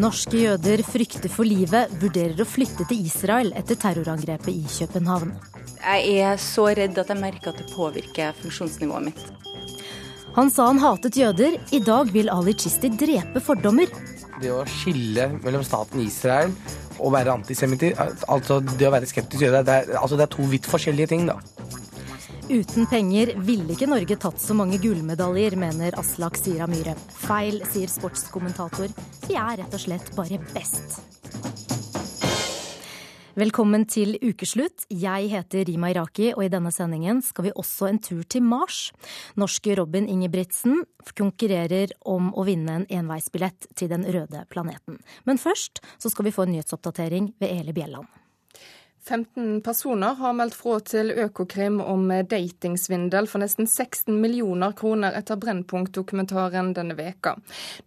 Norske jøder frykter for livet, vurderer å flytte til Israel etter terrorangrepet i København. Jeg er så redd at jeg merker at det påvirker funksjonsnivået mitt. Han sa han hatet jøder. I dag vil Ali Chisti drepe fordommer. Det å skille mellom staten Israel og være antisemitter, altså det å være skeptisk jøde, det er, altså det er to vidt forskjellige ting, da. Uten penger ville ikke Norge tatt så mange gullmedaljer, mener Aslak Sira Myhre. Feil, sier sportskommentator. Vi er rett og slett bare best. Velkommen til ukeslutt. Jeg heter Rima Iraki, og i denne sendingen skal vi også en tur til Mars. Norske Robin Ingebrigtsen konkurrerer om å vinne en enveisbillett til den røde planeten. Men først så skal vi få en nyhetsoppdatering ved Eli Bjelland. 15 personer har meldt fra til Økokrim om datingsvindel for nesten 16 millioner kroner etter Brennpunkt-dokumentaren denne veka.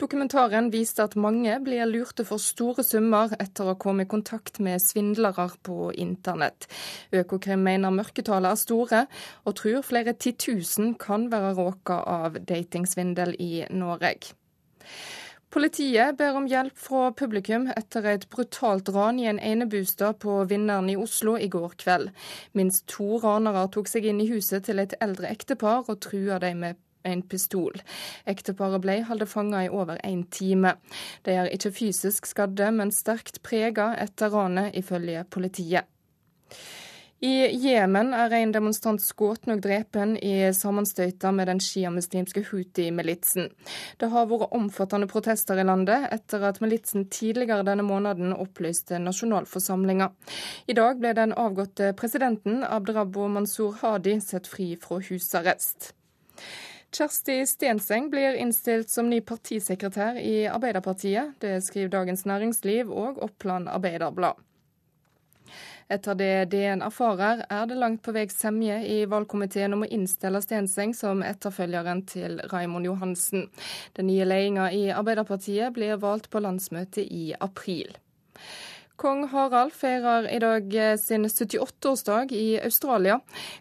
Dokumentaren viste at mange blir lurte for store summer etter å komme i kontakt med svindlere på internett. Økokrim mener mørketallene er store, og tror flere titusen kan være råka av datingsvindel i Norge. Politiet ber om hjelp fra publikum etter et brutalt ran i en enebostad på Vinneren i Oslo i går kveld. Minst to ranere tok seg inn i huset til et eldre ektepar og trua dem med en pistol. Ekteparet ble holdt fanga i over en time. De er ikke fysisk skadde, men sterkt prega etter ranet, ifølge politiet. I Jemen er en demonstrant skutt og drepen i sammenstøyta med den sjiamuslimske Houthi-militsen. Det har vært omfattende protester i landet etter at militsen tidligere denne måneden opplyste nasjonalforsamlinga. I dag ble den avgåtte presidenten Abdrabbo Mansour Hadi sett fri fra husarrest. Kjersti Stenseng blir innstilt som ny partisekretær i Arbeiderpartiet. Det skriver Dagens Næringsliv og Oppland Arbeiderblad. Etter det DN erfarer, er det langt på vei semje i valgkomiteen om å innstille Stenseng som etterfølgeren til Raimond Johansen. Den nye ledelsen i Arbeiderpartiet blir valgt på landsmøtet i april. Kong Harald feirer i dag sin 78-årsdag i Australia.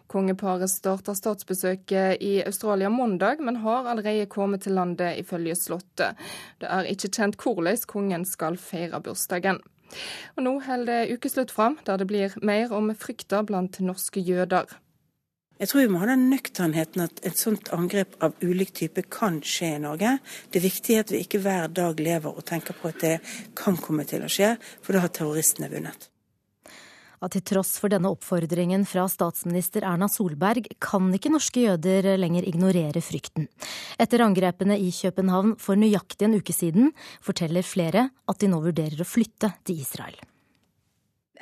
Kongeparet starter statsbesøket i Australia mandag, men har allerede kommet til landet, ifølge Slottet. Det er ikke kjent hvordan kongen skal feire bursdagen. Og nå holder ukeslutt fram, der det blir mer om frykta blant norske jøder. Jeg tror vi må ha den nøkternheten at et sånt angrep av ulik type kan skje i Norge. Det er viktig at vi ikke hver dag lever og tenker på at det kan komme til å skje, for da har terroristene vunnet at til tross for denne oppfordringen fra statsminister Erna Solberg, kan ikke norske jøder lenger ignorere frykten. Etter angrepene i København for nøyaktig en uke siden, forteller flere at de nå vurderer å flytte til Israel.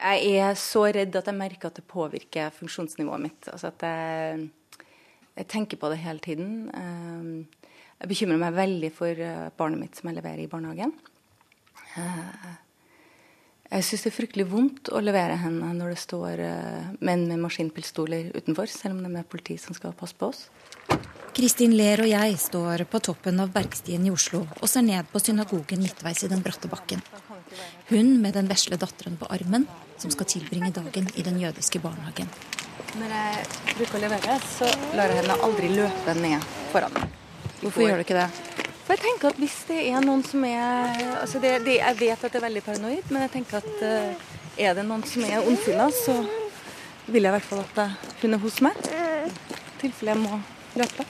Jeg er så redd at jeg merker at det påvirker funksjonsnivået mitt. Altså at jeg, jeg tenker på det hele tiden. Eh, jeg bekymrer meg veldig for eh, barnet mitt som jeg leverer i barnehagen. Eh, jeg syns det er fryktelig vondt å levere henne når det står uh, menn med maskinpistoler utenfor, selv om det er med politi som skal passe på oss. Kristin Ler og jeg står på toppen av Bergstien i Oslo og ser ned på synagogen midtveis i den bratte bakken. Hun med den vesle datteren på armen, som skal tilbringe dagen i den jødiske barnehagen. Når jeg bruker å levere, så lar jeg henne aldri løpe ned foran meg. Hvorfor gjør du ikke det? Jeg tenker at hvis det er noen som er altså det, det, Jeg vet at det er veldig paranoid, men jeg tenker at uh, er det noen som er ondsinna, så vil jeg i hvert fall at hun er hos meg. I tilfelle jeg må løpe.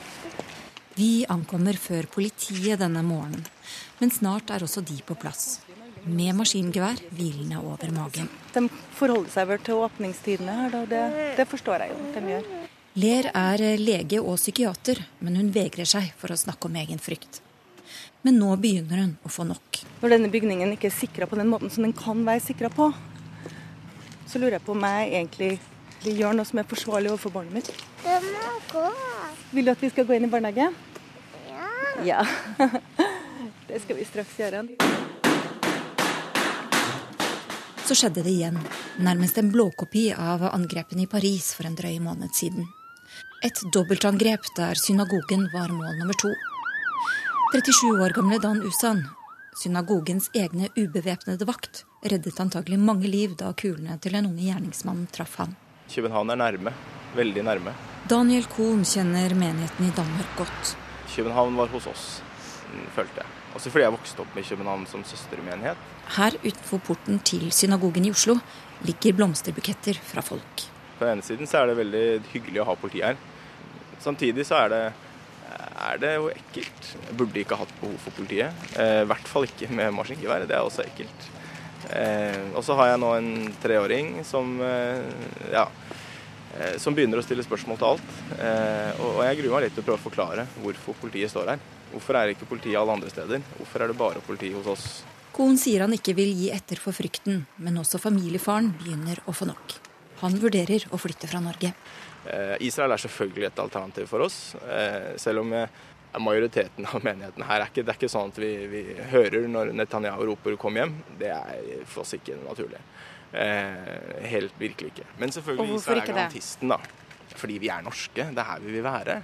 Vi ankommer før politiet denne morgenen, men snart er også de på plass. Med maskingevær hvilende over magen. De forholder seg vel til åpningstidene her, da. Det, det forstår jeg jo at de gjør. Ler er lege og psykiater, men hun vegrer seg for å snakke om egen frykt. Men nå begynner hun å få nok. Når denne bygningen ikke er sikra på den måten som den kan være sikra på, så lurer jeg på om jeg egentlig gjør noe som er forsvarlig overfor barnet mitt. Det må gå. Vil du at vi skal gå inn i barnehage? Ja. Ja. Det skal vi straks gjøre. Så skjedde det igjen. Nærmest en blåkopi av angrepene i Paris for en drøy måned siden. Et dobbeltangrep der synagogen var mål nummer to. 37 år gamle Dan Usan, synagogens egne ubevæpnede vakt, reddet antagelig mange liv da kulene til en unge gjerningsmann traff ham. København er nærme. Veldig nærme. Daniel Kohn kjenner menigheten i Danmark godt. København var hos oss følte jeg. Også fordi jeg vokste opp med København som søstermenighet. Her utenfor porten til synagogen i Oslo ligger blomsterbuketter fra folk. På den ene siden så er det veldig hyggelig å ha politi her. Samtidig så er det, er det jo ekkelt. Jeg burde ikke hatt behov for politiet. Eh, I hvert fall ikke med maskingevær. Det er også ekkelt. Eh, og så har jeg nå en treåring som eh, ja, som begynner å stille spørsmål til alt. Og jeg gruer meg litt til å prøve å forklare hvorfor politiet står her. Hvorfor er det ikke politiet alle andre steder? Hvorfor er det bare politi hos oss? Kohn sier han ikke vil gi etter for frykten, men også familiefaren begynner å få nok. Han vurderer å flytte fra Norge. Eh, Israel er selvfølgelig et alternativ for oss, eh, selv om majoriteten av menigheten her er ikke, det er ikke sånn at vi, vi hører når Netanyahu roper 'kom hjem'. Det er for oss ikke naturlig. Eh, helt virkelig ikke. Men selvfølgelig Israel er garantisten, da. Fordi vi er norske. Det er her vi vil være.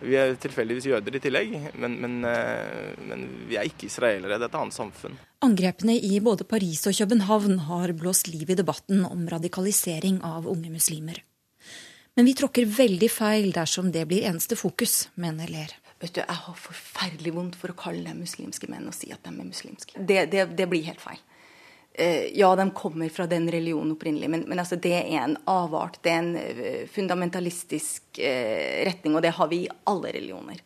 Vi er tilfeldigvis jøder i tillegg, men, men, eh, men, vi er ikke israelere. Det er et annet samfunn. Angrepene i både Paris og København har blåst liv i debatten om radikalisering av unge muslimer. Men vi tråkker veldig feil dersom det blir eneste fokus, mener Ler. Vet du, Jeg har forferdelig vondt for å kalle dem muslimske menn og si at de er muslimske. Det, det, det blir helt feil. Eh, ja, de kommer fra den religionen opprinnelig, men, men altså det er en avart. Det er en eh, fundamentalistisk eh, retning, og det har vi i alle religioner.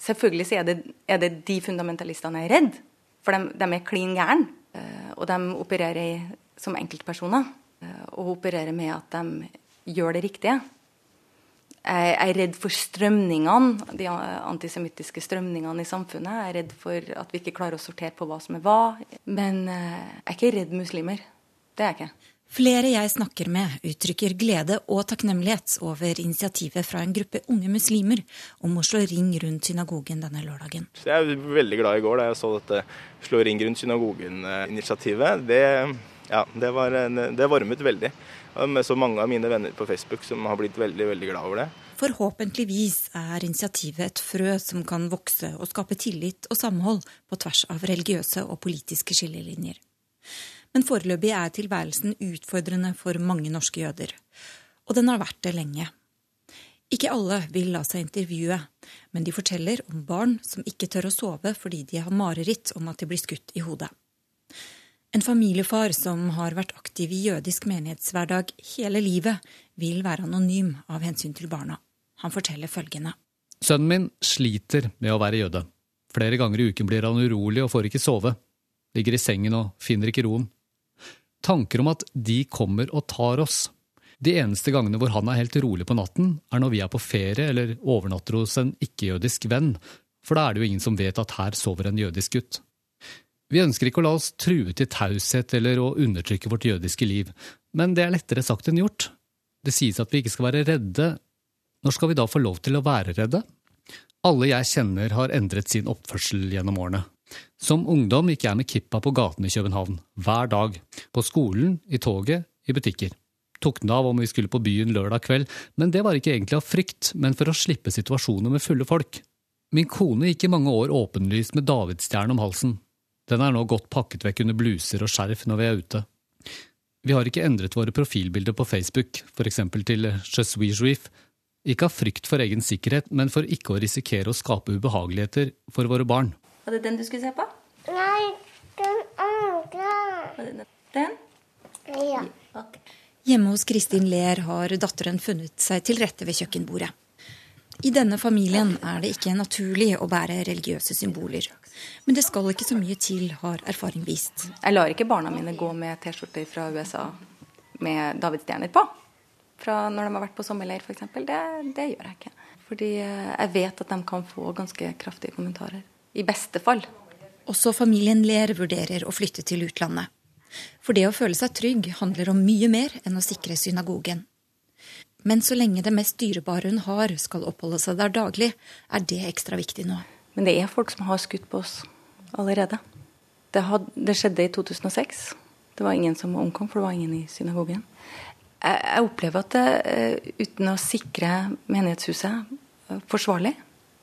Selvfølgelig er det, er det, de fundamentalistene er redd, for de, de er klin gærne. Og de opererer som enkeltpersoner, og opererer med at de gjør det riktige. Jeg er redd for strømningene, de antisemittiske strømningene i samfunnet. Jeg er redd for at vi ikke klarer å sortere på hva som er hva. Men eh, jeg er ikke redd muslimer. Det er jeg ikke. Flere jeg snakker med, uttrykker glede og takknemlighet over initiativet fra en gruppe unge muslimer om å slå ring rundt synagogen denne lørdagen. Jeg er veldig glad i går da jeg så dette slå ring rundt synagogen-initiativet. Det, ja, det, det varmet veldig med så mange av mine venner på Facebook som har blitt veldig, veldig glad over det. Forhåpentligvis er initiativet et frø som kan vokse og skape tillit og samhold på tvers av religiøse og politiske skillelinjer. Men foreløpig er tilværelsen utfordrende for mange norske jøder. Og den har vært det lenge. Ikke alle vil la seg intervjue, men de forteller om barn som ikke tør å sove fordi de har mareritt om at de blir skutt i hodet. En familiefar som har vært aktiv i jødisk menighetshverdag hele livet, vil være anonym av hensyn til barna. Han forteller følgende. Sønnen min sliter med å være jøde. Flere ganger i uken blir han urolig og får ikke sove. Ligger i sengen og finner ikke roen. Tanker om at de kommer og tar oss. De eneste gangene hvor han er helt rolig på natten, er når vi er på ferie eller overnatter hos en ikke-jødisk venn, for da er det jo ingen som vet at her sover en jødisk gutt. Vi ønsker ikke å la oss true til taushet eller å undertrykke vårt jødiske liv, men det er lettere sagt enn gjort. Det sies at vi ikke skal være redde. Når skal vi da få lov til å være redde? Alle jeg kjenner har endret sin oppførsel gjennom årene. Som ungdom gikk jeg med kippa på gaten i København, hver dag. På skolen, i toget, i butikker. Tok den av om vi skulle på byen lørdag kveld, men det var ikke egentlig av frykt, men for å slippe situasjoner med fulle folk. Min kone gikk i mange år åpenlyst med davidsstjerne om halsen, den er nå godt pakket vekk under bluser og skjerf når vi er ute. Vi har ikke endret våre profilbilder på Facebook, for eksempel til Je suis juif, ikke av frykt for egen sikkerhet, men for ikke å risikere å skape ubehageligheter for våre barn. Var det den du skulle se på? Nei, den andre. Den? Ja. Okay. Hjemme hos Kristin Ler har datteren funnet seg til rette ved kjøkkenbordet. I denne familien er det ikke naturlig å bære religiøse symboler. Men det skal ikke så mye til, har erfaring vist. Jeg lar ikke barna mine gå med T-skjorter fra USA med davidsstjerner på. Fra når de har vært på sommerleir, f.eks. Det, det gjør jeg ikke. Fordi eh, jeg vet at de kan få ganske kraftige kommentarer. I beste fall. Også familien Ler vurderer å flytte til utlandet. For det å føle seg trygg handler om mye mer enn å sikre synagogen. Men så lenge det mest dyrebare hun har, skal oppholde seg der daglig, er det ekstra viktig nå. Men det er folk som har skutt på oss allerede. Det, had, det skjedde i 2006. Det var ingen som omkom, for det var ingen i synagogen. Jeg, jeg opplever at det, eh, uten å sikre menighetshuset forsvarlig,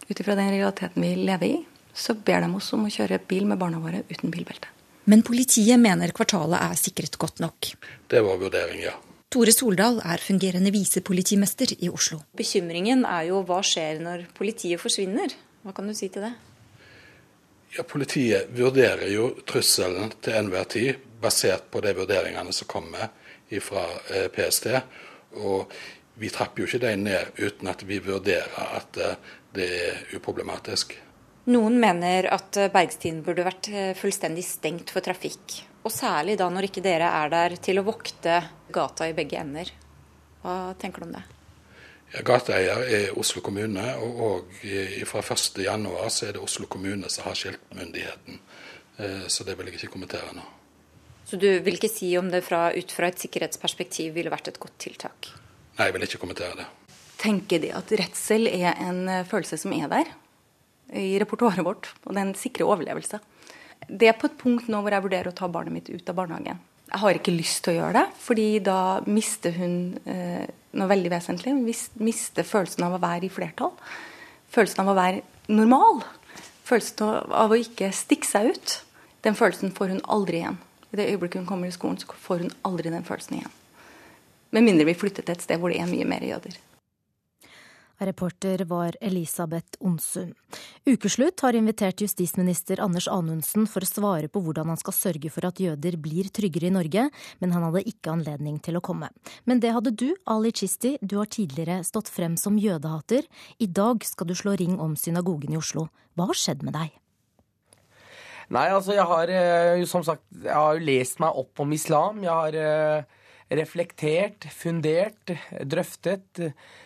ut ifra den realiteten vi lever i, så ber de oss om å kjøre bil med barna våre uten bilbelte. Men politiet mener kvartalet er sikret godt nok. Det var vurdering, ja. Tore Soldal er fungerende visepolitimester i Oslo. Bekymringen er jo hva skjer når politiet forsvinner? Hva kan du si til det? Ja, Politiet vurderer jo trusselen til enhver tid basert på de vurderingene som kommer fra eh, PST. Og vi trapper jo ikke de ned uten at vi vurderer at eh, det er uproblematisk. Noen mener at Bergstien burde vært fullstendig stengt for trafikk. Og særlig da når ikke dere er der til å vokte gata i begge ender. Hva tenker du om det? Gateeier er Oslo kommune, og, og fra 1.1 så er det Oslo kommune som har skiltmyndigheten. Eh, så det vil jeg ikke kommentere nå. Så du vil ikke si om det fra, ut fra et sikkerhetsperspektiv ville vært et godt tiltak? Nei, jeg vil ikke kommentere det. Tenker de at redsel er en eh, følelse som er der i repertoaret vårt, og det er en sikre overlevelse? Det er på et punkt nå hvor jeg vurderer å ta barnet mitt ut av barnehagen. Jeg har ikke lyst til å gjøre det, fordi da mister hun eh, noe veldig vesentlig. Hun mister følelsen av å være i flertall. Følelsen av å være normal. Følelsen av å ikke stikke seg ut. Den følelsen får hun aldri igjen. I det øyeblikket hun kommer i skolen, så får hun aldri den følelsen igjen. Med mindre vi flytter til et sted hvor det er mye mer jøder. Reporter var Elisabeth Onsum. Ukeslutt har invitert justisminister Anders Anundsen for å svare på hvordan han skal sørge for at jøder blir tryggere i Norge, men han hadde ikke anledning til å komme. Men det hadde du, Ali Chisti. Du har tidligere stått frem som jødehater. I dag skal du slå ring om synagogen i Oslo. Hva har skjedd med deg? Nei, altså jeg har eh, jo som sagt jeg har lest meg opp om islam. Jeg har eh, reflektert, fundert, drøftet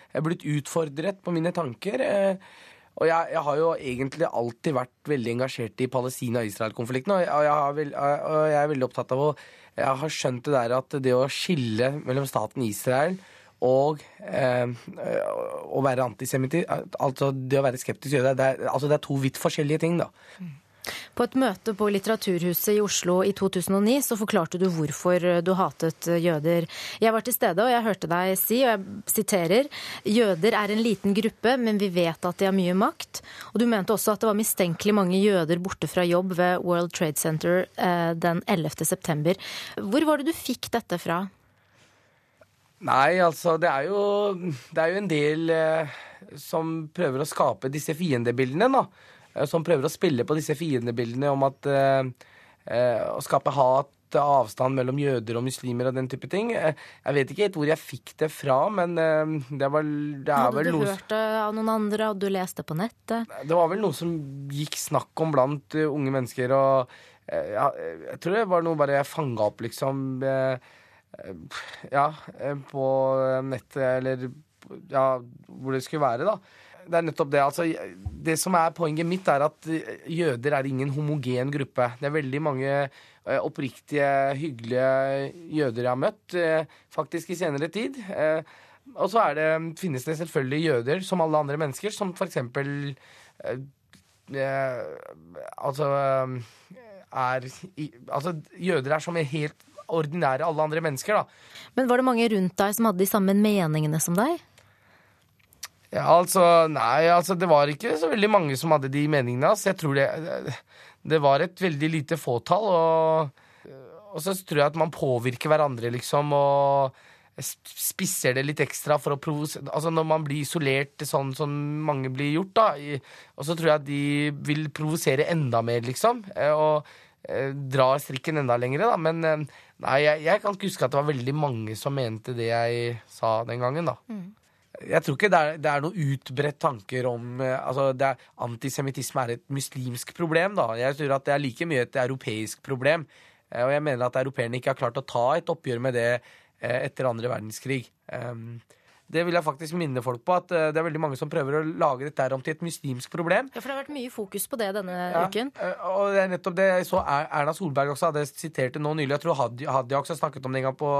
jeg er blitt utfordret på mine tanker. Eh, og jeg, jeg, har jo egentlig alltid vært veldig engasjert i Palestina-Israel-konflikten. Og, og, jeg er veldig opptatt av å Jeg har skjønt det der at det å skille mellom staten Israel og eh, å være antisemitt, altså det å være skeptisk jøde, det, altså det er to vidt forskjellige ting, da. På et møte på Litteraturhuset i Oslo i 2009 så forklarte du hvorfor du hatet jøder. Jeg var til stede, og jeg hørte deg si, og jeg siterer, jøder er en liten gruppe, men vi vet at de har mye makt. Og du mente også at det var mistenkelig mange jøder borte fra jobb ved World Trade Center eh, den 11. september. Hvor var det du fikk dette fra? Nei, altså det er jo, det er jo en del eh, som prøver å skape disse fiendebildene, da. Eh, som prøver å spille på disse fiendebildene om at eh, eh, å skape hat, avstand mellom jøder og muslimer og den type ting. Jeg vet ikke helt hvor jeg fikk det fra, men det, var, det er Hadde du hørt det av noen andre? og du leste på nettet? Det var vel noe som gikk snakk om blant unge mennesker, og ja, jeg tror det var noe bare jeg fanga opp, liksom. Ja, på nettet, eller ja, hvor det skulle være, da det er nettopp det. Altså, det som er poenget mitt, er at jøder er ingen homogen gruppe. Det er veldig mange eh, oppriktige, hyggelige jøder jeg har møtt, eh, faktisk i senere tid. Eh, og så det, finnes det selvfølgelig jøder, som alle andre mennesker, som for eksempel Altså er Altså, jøder er som helt ordinære alle andre mennesker, da. Men var det mange rundt deg som hadde de samme meningene som deg? Ja, altså Nei, altså det var ikke så veldig mange som hadde de meningene. Altså, jeg tror det, det var et veldig lite fåtall. Og, og så tror jeg at man påvirker hverandre, liksom, og spisser det litt ekstra for å provosere Altså når man blir isolert sånn som mange blir gjort, da, og så tror jeg at de vil provosere enda mer, liksom. Eh, og eh, dra strikken enda lengre, da. Men eh, nei, jeg, jeg, kan ikke huske at det var veldig mange som mente det jeg sa den gangen, da. Mm. Jeg tror ikke det er, det er noe utbredt tanker om eh, altså er, Antisemittisme er et muslimsk problem. da. Jeg tror at det er like mye et europeisk problem. Eh, og jeg mener at europeerne ikke har klart å ta et oppgjør med det eh, etter andre verdenskrig. Um, det vil jeg faktisk minne folk på, at eh, det er veldig mange som prøver å lage dette om til et muslimsk problem. Ja, For det har vært mye fokus på det denne ja, uken. Eh, og det er nettopp det jeg så Erna Solberg også hadde sitert nå nylig. Jeg tror Hadia, Hadia også snakket om det en gang på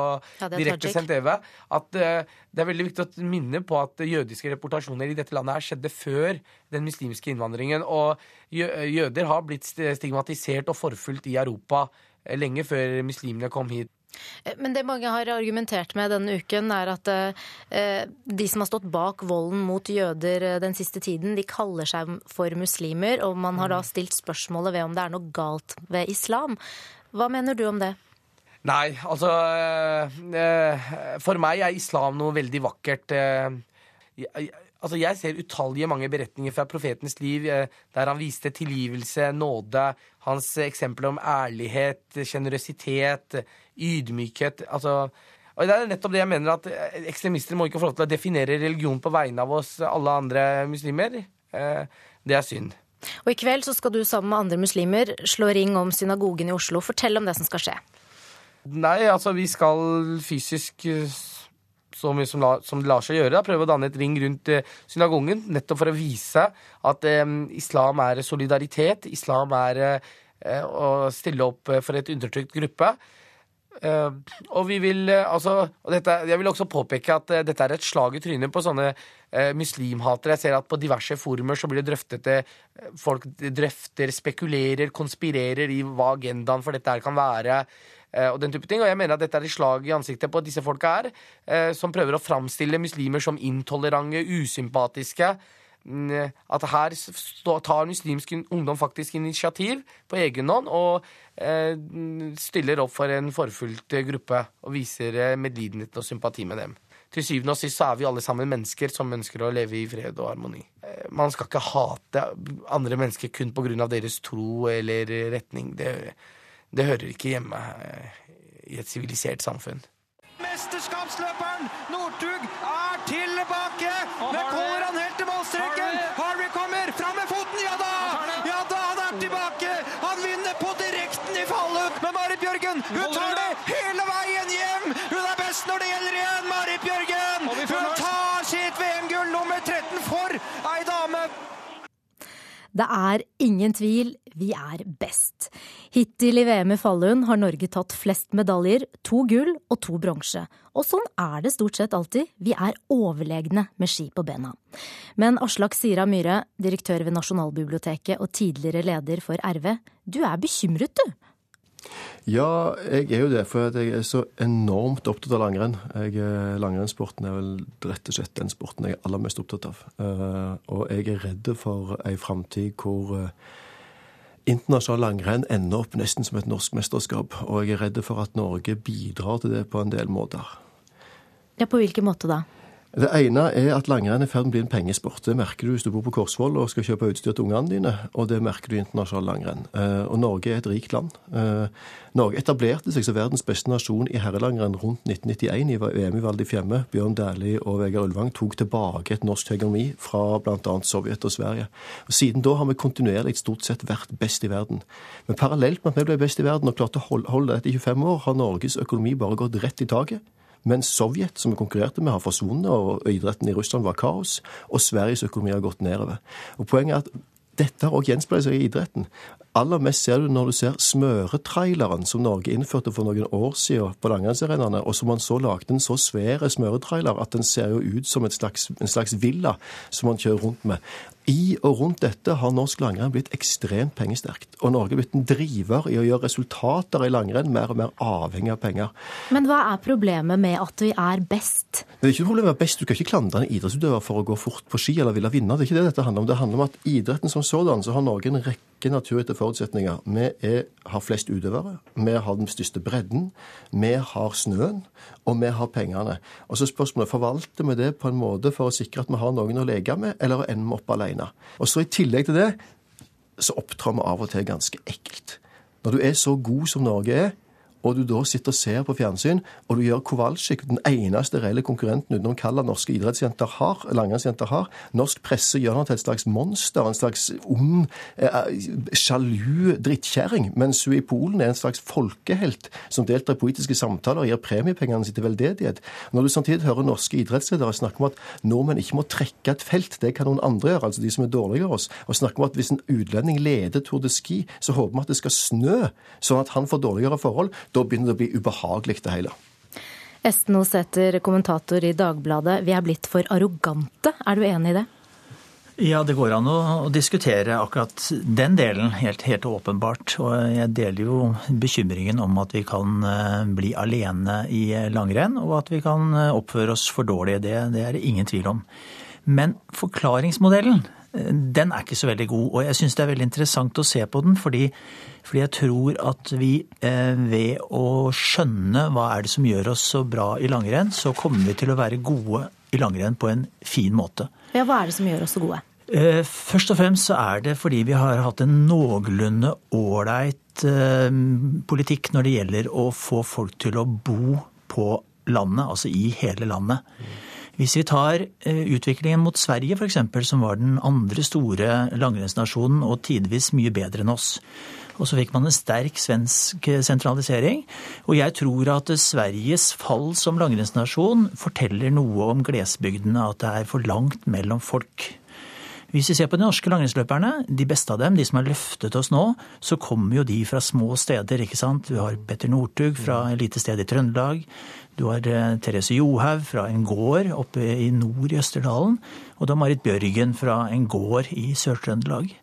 direktesendt TV. At uh, det er veldig viktig å minne på at jødiske reportasjoner i dette landet her skjedde før den muslimske innvandringen. Og jøder har blitt stigmatisert og forfulgt i Europa lenge før muslimene kom hit. Eh, men det mange har argumentert med denne uken, er at eh, de som har stått bak volden mot jøder eh, den siste tiden, de kaller seg for muslimer, og man har da mm. stilt spørsmålet ved om det er noe galt ved islam. Hva mener du om det? Nei, altså For meg er islam noe veldig vakkert. Altså, Jeg ser utallige mange beretninger fra profetens liv eh, der han viste tilgivelse, nåde, hans eksempel om ærlighet, sjenerøsitet, ydmykhet. altså... Og Det er nettopp det jeg mener at eh, ekstremister må ikke få lov til å definere religion på vegne av oss alle andre muslimer. Eh, det er synd. Og I kveld så skal du sammen med andre muslimer slå ring om synagogen i Oslo. Fortell om det som skal skje. Nei, altså vi skal fysisk så mye som, la, som, det lar seg gjøre. Da. Prøve å danne et ring rundt eh, synagogen, nettopp for å vise at eh, islam er solidaritet. Islam er eh, å stille opp eh, for et undertrykt gruppe. Uh, og vi vil uh, altså og dette, Jeg vil også påpeke at dette er et slag i trynet på sånne muslimhatere. Jeg ser at på diverse forumer så blir det drøftet Folk drøfter, spekulerer, konspirerer i hva agendaen for dette her kan være. Eh, og den type ting. Og jeg mener at dette er et slag i ansiktet på at disse folka her, eh, som prøver å framstille muslimer som intolerante, usympatiske. Mm, at her tar muslimsk ungdom faktisk initiativ på egen hånd og eh, stiller opp for en forfulgt gruppe og viser medlidenhet og sympati med dem. Til syvende og sist så er vi alle sammen mennesker som ønsker å leve i fred og harmoni. Man skal ikke hate andre mennesker kun pga. deres tro eller retning. Det, det hører ikke hjemme i et sivilisert samfunn. Mesterskapsløperen Northug er tilbake! Med Color han helt til målstreken! Harvey kommer! Fram med foten! Ja da! Ja da, han er tilbake! Han vinner på direkten i fallet! Men Marit Bjørgen, hun Det er ingen tvil, vi er best. Hittil i VM i Falun har Norge tatt flest medaljer, to gull og to bronse. Og sånn er det stort sett alltid, vi er overlegne med ski på bena. Men Aslak Sira Myhre, direktør ved Nasjonalbiblioteket og tidligere leder for RV, du er bekymret du? Ja, jeg er jo det. For jeg er så enormt opptatt av langrenn. Jeg, langrennssporten er vel rett og slett den sporten jeg er aller mest opptatt av. Eh, og jeg er redd for ei framtid hvor eh, internasjonal langrenn ender opp nesten som et norsk mesterskap. Og jeg er redd for at Norge bidrar til det på en del måter. Ja, På hvilken måte da? Det ene er at langrenn er i ferd med å bli en pengesport. Det merker du hvis du bor på Korsvoll og skal kjøpe utstyr til ungene dine, og det merker du i internasjonal langrenn. Eh, og Norge er et rikt land. Eh, Norge etablerte seg som verdens beste nasjon i herrelangrenn rundt 1991 i VM i Val di Fiemme. Bjørn Dæhlie og Vegard Ulvang tok tilbake et norsk hegemoni fra bl.a. Sovjet og Sverige. Og Siden da har vi kontinuerlig stort sett vært best i verden. Men parallelt med at vi ble best i verden og klarte å holde dette i 25 år, har Norges økonomi bare gått rett i taket. Mens Sovjet, som vi konkurrerte med, har forsvunnet, og idretten i Russland var kaos. Og Sveriges økonomi har gått nedover. Og Poenget er at dette har også gjenspeilet seg i idretten. Aller mest ser du når du ser smøretraileren som Norge innførte for noen år siden på langrennsarenaene, og som man så lagde en så svær smøretrailer at den ser jo ut som slags, en slags villa som man kjører rundt med. I og rundt dette har norsk langrenn blitt ekstremt pengesterkt. Og Norge er blitt en driver i å gjøre resultater i langrenn mer og mer avhengig av penger. Men hva er problemet med at vi er best? Det er ikke noe problem med best. Du kan ikke klandre en idrettsutøver for å gå fort på ski eller ville vinne. Det er ikke det dette handler om. Det handler om at idretten som sådan så har Norge en rekke naturgitte forutsetninger. Vi er, har flest utøvere, vi har den største bredden, vi har snøen, og vi har pengene. Og så spørsmålet forvalter vi det på en måte for å sikre at vi har noen å leke med, eller ender vi opp alene. Og så I tillegg til det så opptrer vi av og til ganske ekkelt. Når du er så god som Norge er, og du da sitter og ser på fjernsyn, og du gjør Kowalczyk, den eneste reelle konkurrenten utenom Kalla norske idrettsjenter har, langrennsjenter har. Norsk presse gjør ham til et slags monster, en slags ond, eh, sjalu drittkjerring. Mens hun i Polen er en slags folkehelt som deltar i politiske samtaler og gir premiepengene sine til veldedighet. Når du samtidig hører norske idrettsledere snakke om at nordmenn ikke må trekke et felt, det kan noen andre gjøre, altså de som er dårligere oss, og snakke om at hvis en utlending leder Tour de Ski, så håper vi at det skal snø, sånn at han får dårligere forhold. Da begynner det å bli ubehagelig, det hele. Esten Osæter, kommentator i Dagbladet. Vi er blitt for arrogante. Er du enig i det? Ja, det går an å, diskutere akkurat den delen, helt, helt, åpenbart. Og jeg deler jo bekymringen om at vi kan eh, bli alene i langrenn, og at vi kan eh, oppføre oss for dårlig. Det, det er det ingen tvil om. Men forklaringsmodellen, eh, den er ikke så veldig god. Og jeg syns det er veldig interessant å se på den, fordi fordi jeg tror at vi eh, ved å skjønne hva er det som gjør oss så bra i langrenn, så kommer vi til å være gode i langrenn på en fin måte. Ja, Hva er det som gjør oss så gode? Eh, først og fremst så er det fordi vi har hatt en noenlunde ålreit eh, politikk når det gjelder å få folk til å bo på landet, altså i hele landet. Hvis vi tar eh, utviklingen mot Sverige f.eks., som var den andre store langrennsnasjonen og tidvis mye bedre enn oss. Og så fikk man en sterk svensk sentralisering. Og jeg tror at Sveriges fall som langrennsnasjon forteller noe om glesbygdene, at det er for langt mellom folk. Hvis vi ser på de norske langrennsløperne, de beste av dem, de som har løftet oss nå, så kommer jo de fra små steder, ikke sant. Du har Petter Northug fra et lite sted i Trøndelag. Du har eh, Therese Johaug fra en gård oppe i nord i Østerdalen. Og du har Marit Bjørgen fra en gård i Sør-Trøndelag.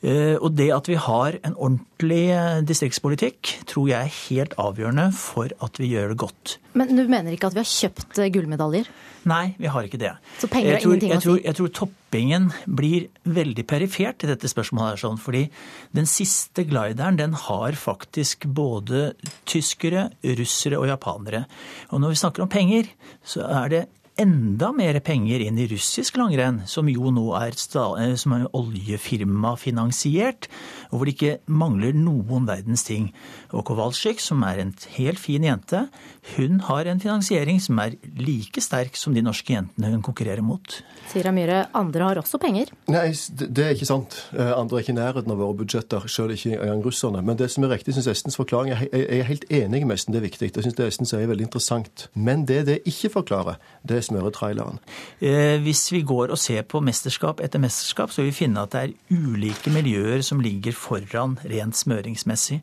Eh, og det at vi har en ordentlig eh, distriktspolitikk, tror jeg er helt avgjørende for at vi gjør det godt. Men du mener ikke at vi har kjøpt eh, gullmedaljer? Nei, vi har ikke det. Så penger er ingenting jeg å si? jeg tror toppingen blir veldig perifert i dette spørsmålet. her, sånn, fordi den siste glideren den har faktisk både tyskere, russere og japanere. Og når vi snakker om penger, så er det enda mer penger inn i russisk langrenn, som jo nå er, eh, som er oljefirmafinansiert, og hvor det ikke mangler noen verdens ting. Og Kowalczyk, som er en helt fin jente, hun har en finansiering som er like sterk som de norske jentene hun konkurrerer mot. Sier Myhre, andre har også penger. Nei, det er ikke sant. Eh, Andre er ikke i nærheten av våre budsjetter, selv ikke engang russerne. Men det som er riktig, syns Estens forklaring er Jeg jeg er helt enig med Esten, det er viktig. Jeg syns det Esten sier er veldig interessant. Men det det ikke forklarer, det er smøretraileren. Eh, Hvis vi går og ser på mesterskap etter mesterskap, så vil vi finne at det er ulike miljøer som ligger foran rent smøringsmessig.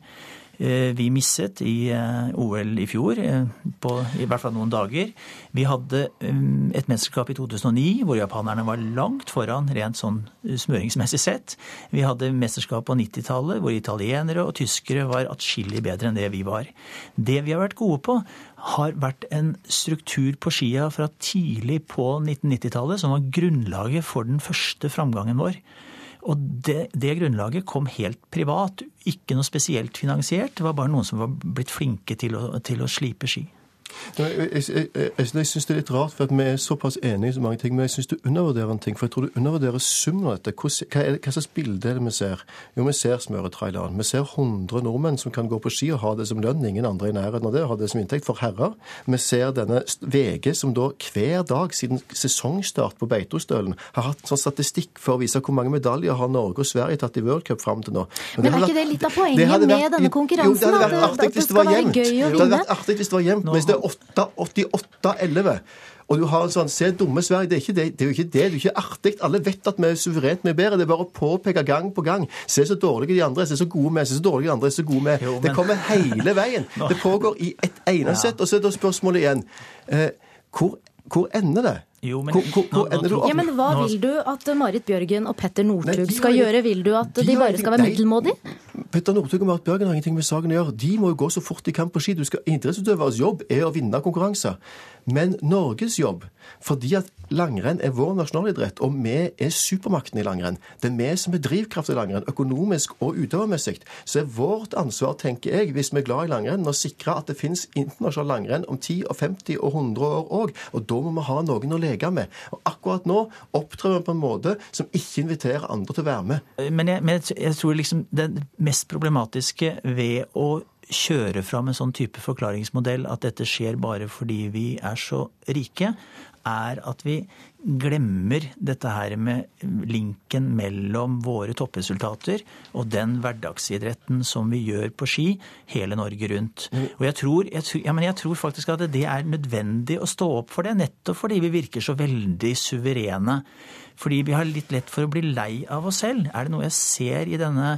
Eh, Vi misset i eh, OL i fjor, på i hvert fall noen dager. Vi hadde eh, et mesterskap i 2009 hvor japanerne var langt foran rent sånn smøringsmessig sett. Vi hadde mesterskap på 90-tallet hvor italienere og tyskere var atskillig bedre enn det vi var. Det vi har vært gode på, har vært en struktur på skia fra tidlig på 1990-tallet som var grunnlaget for den første framgangen vår. Og det, det grunnlaget kom helt privat, ikke noe spesielt finansiert. Det var bare noen som var blitt flinke til å, til å slipe ski. Jeg, jeg, jeg, jeg, jeg syns det er litt rart, for at vi er såpass enige i så mange ting. Men jeg syns du undervurderer en ting. For jeg tror du undervurderer summen av dette. Hva, det, hva slags bilde er det vi ser? Jo, vi ser smøretraileren. Vi ser 100 nordmenn som kan gå på ski og ha det som lønn. Ingen andre i nærheten av det. har Ha det som inntekt for herrer. Vi ser denne VG som da hver dag siden sesongstart på Beitostølen har hatt sånn statistikk for å vise hvor mange medaljer har Norge og Sverige tatt i worldcup fram til nå. Men men er ikke det litt av poenget vært, med denne konkurransen, Jo, det hadde vært artig hvis det var jevnt. Det hadde vært artig hvis det var jevnt. Mens det er 88-11. Og du har en sånn Se dumme Sverige. Det er, ikke det, det er jo ikke det. Det er jo ikke artig. Alle vet at vi er suverent mye bedre. Det er bare å påpeke gang på gang. Se så dårlige de andre er. Se så gode vi er. Se så dårlige de andre er. Så gode vi er. Men... Det kommer hele veien. Det pågår i ett eneste sett. Og så er da spørsmålet igjen eh, hvor, hvor ender det? Jo, men- ko, ko, nå-? Ja, men Hva Nå- vil du at Marit Bjørgen og Petter Northug skal gjøre? Vil du at de de bare skal være middelmådige? Petter Northug og Marit Bjørgen har ingenting med saken å gjøre. De må jo gå så fort de kan på ski. Du skal, idrettsutøveres jobb er å vinne konkurranser. Men Norges jobb, fordi at langrenn er vår nasjonalidrett, og vi er supermakten i langrenn, det er vi som er drivkraft i langrenn, økonomisk og utøvermessig, så er vårt ansvar, tenker jeg, hvis vi er glad i langrenn, å sikre at det finnes internasjonal langrenn om 10 og 50 og 100 år òg. Og da må vi ha noen å leke med. Og akkurat nå opptrer vi på en måte som ikke inviterer andre til å være med. Men jeg, men jeg tror liksom det mest problematiske ved å kjøre fram en sånn type forklaringsmodell, at dette skjer bare fordi vi er så rike, er at vi glemmer dette her med linken mellom våre toppresultater og den hverdagsidretten som vi gjør på ski hele Norge rundt. Og jeg tror, jeg, tror- ja, men jeg tror faktisk at det er nødvendig å stå opp for det, nettopp fordi vi virker så veldig suverene. Fordi vi har litt lett for å bli lei av oss selv. Er det noe jeg ser i denne,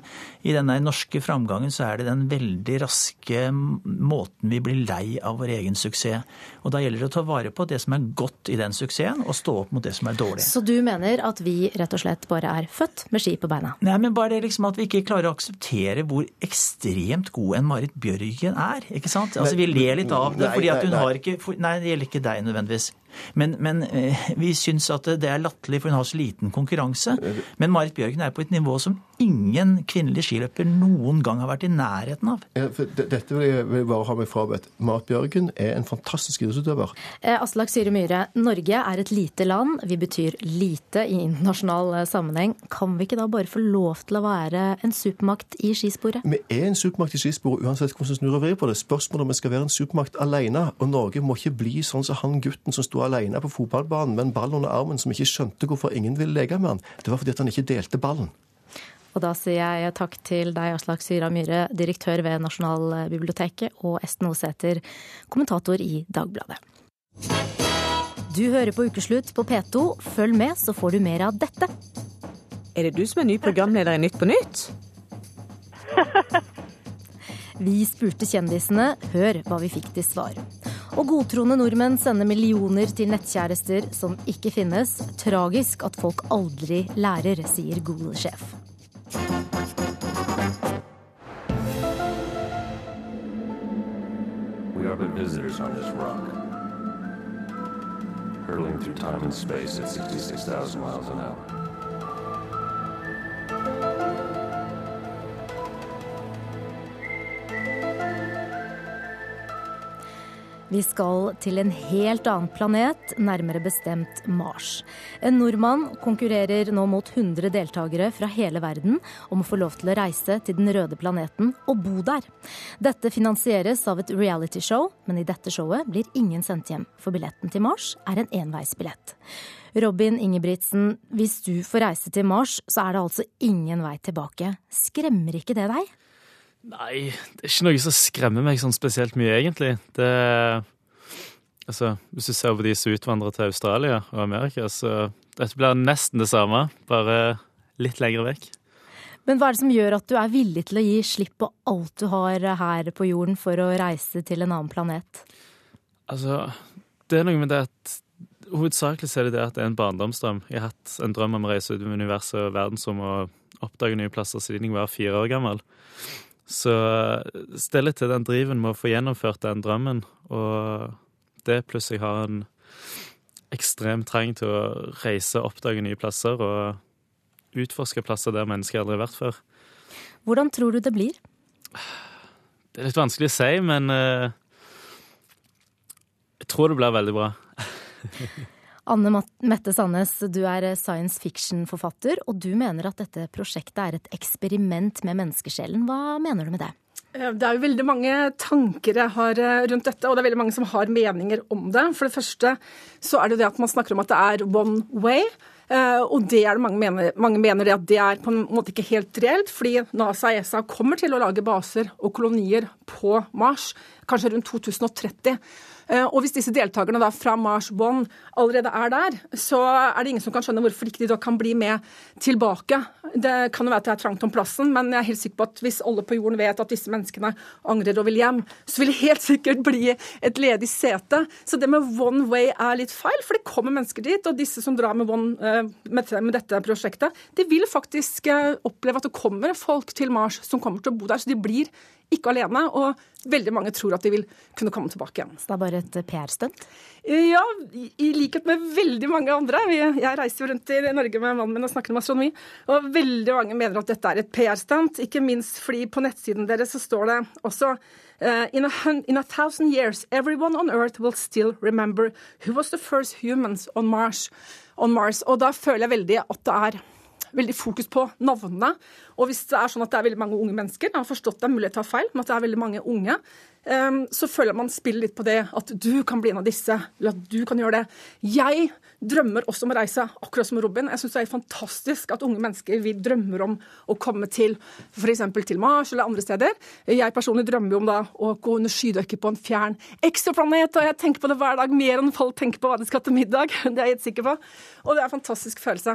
i denne norske framgangen, så er det den veldig raske måten vi blir lei av vår egen suksess. Og da gjelder det å ta vare på det som er godt i den suksessen, og stå opp mot det som er dårlig. Så du mener at vi rett og slett bare er født med ski på beina? Nei, men bare det liksom at vi ikke klarer å akseptere hvor ekstremt god en Marit Bjørgen er. ikke sant? Altså, Vi ler litt av det, fordi at hun har ikke Nei, det gjelder ikke deg nødvendigvis. Men, men eh, vi syns at det er latterlig, for hun har så liten konkurranse. Men Marit Bjørgen er på et nivå som ingen kvinnelig skiløper noen gang har vært i nærheten av. Ja, dette vil jeg bare ha meg frabedt. Marit Bjørgen er en fantastisk idrettsutøver. Eh, Aslak Syre Myhre, Norge er et lite land. Vi betyr lite i internasjonal eh, sammenheng. Kan vi ikke da bare få lov til å være en supermakt i skisporet? Vi er en supermakt i skisporet uansett hvordan vi snur og vrir på det. Spørsmålet om vi skal være en supermakt alene. Og Norge må ikke bli sånn som han gutten som sto alene på fotballbanen med en ball under armen som ikke skjønte hvorfor ingen ville leke med han. Det var fordi at han ikke delte ballen. Og da sier jeg takk til deg, Aslak Syra Myhre, direktør ved Nasjonalbiblioteket, og Esten Osæter, kommentator i Dagbladet. Du hører på Ukeslutt på P2. Følg med, så får du mer av dette. Er det du som er ny programleder i Nytt på Nytt? Vi spurte kjendisene. Hør hva vi fikk til svar. Og godtroende nordmenn sender millioner til nettkjærester som ikke finnes. Tragisk at folk aldri lærer, sier Google-sjef. We are but visitors on this rock, hurtling through time and space at 66,000 miles an hour. Vi skal til en helt annen planet, nærmere bestemt Mars. En nordmann konkurrerer nå mot 100 deltakere fra hele verden om å få lov til å reise til den røde planeten og bo der. Dette finansieres av et realityshow, men i dette showet blir ingen sendt hjem, for billetten til Mars er en enveisbillett. Robin Ingebrigtsen, hvis du får reise til Mars, så er det altså ingen vei tilbake. Skremmer ikke det deg? Nei, det er ikke noe som skremmer meg sånn spesielt mye, egentlig. Det Altså, hvis du ser på de som utvandrer til Australia og Amerika, så dette blir nesten det samme, bare litt lenger vekk. Men hva er det som gjør at du er villig til å gi slipp på alt du har her på jorden for å reise til en annen planet? Altså, det er noe med det at Hovedsakelig er det det at det er en barndomsdrøm. Jeg har hatt en drøm om å reise ut i universet og verdensrommet og oppdage nye plasser siden jeg var fire år gammel. Så stille til den driven med å få gjennomført den drømmen, og det pluss jeg har en ekstrem trang til å reise, oppdage nye plasser og utforske plasser der mennesker aldri har vært før. Hvordan tror du det blir? Det er litt vanskelig å si, men uh, jeg tror det blir veldig bra. Anne Mette Sandnes, du er science fiction-forfatter, og du mener at dette prosjektet er et eksperiment med menneskesjelen. Hva mener du med det? Eh, det er jo veldig mange tanker jeg har eh, rundt dette, og det er veldig mange som har meninger om det. For det første så er det det at man snakker om at det er one way. Eh, og det er det mange mener, mange mener det at det er på en måte ikke helt reelt, fordi NASA og ESA kommer til å lage baser og kolonier på Mars kanskje rundt 2030. Eh, og hvis disse deltakerne da fra Mars One allerede er der, så er det ingen som kan skjønne hvorfor ikke de da kan bli med tilbake. Det kan jo være at det er trangt om plassen, men jeg er helt sikker på at hvis alle på jorden vet at disse menneskene angrer og vil hjem, så vil det helt sikkert bli et ledig sete. Så det med one way er litt feil, for det kommer mennesker dit. Og disse som drar med, one, eh, med dette prosjektet, de vil faktisk eh, oppleve at det kommer folk til Mars som kommer til å bo der. Så de blir ikke alene, og veldig mange tror at de vil kunne komme tilbake igjen. Så det er bare et PR-stunt? Ja, i likhet med veldig mange andre. Jeg reiser jo rundt i Norge med mannen min og snakker om astronomi, og veldig mange mener at dette er et PR-stunt. Ikke minst fordi på nettsiden deres så står det også uh, in, a, in a thousand years, everyone on earth will still remember who was the first humans on Mars. On Mars. Og da føler jeg veldig at det er veldig fokus på navnene. Og hvis det er sånn at det er veldig mange unge mennesker, jeg har forstått det er mulighet til å ta feil, men at det er veldig mange unge, så føler man spiller litt på det at du kan bli en av disse, eller at du kan gjøre det. Jeg drømmer også om å reise, akkurat som Robin. Jeg syns det er fantastisk at unge mennesker vi drømmer om å komme til f.eks. til Mars eller andre steder. Jeg personlig drømmer jo om da å gå under skydekket på en fjern ekstraplanet, og jeg tenker på det hver dag mer enn folk tenker på hva de skal til middag. Det er jeg helt sikker på. Og det er en fantastisk følelse.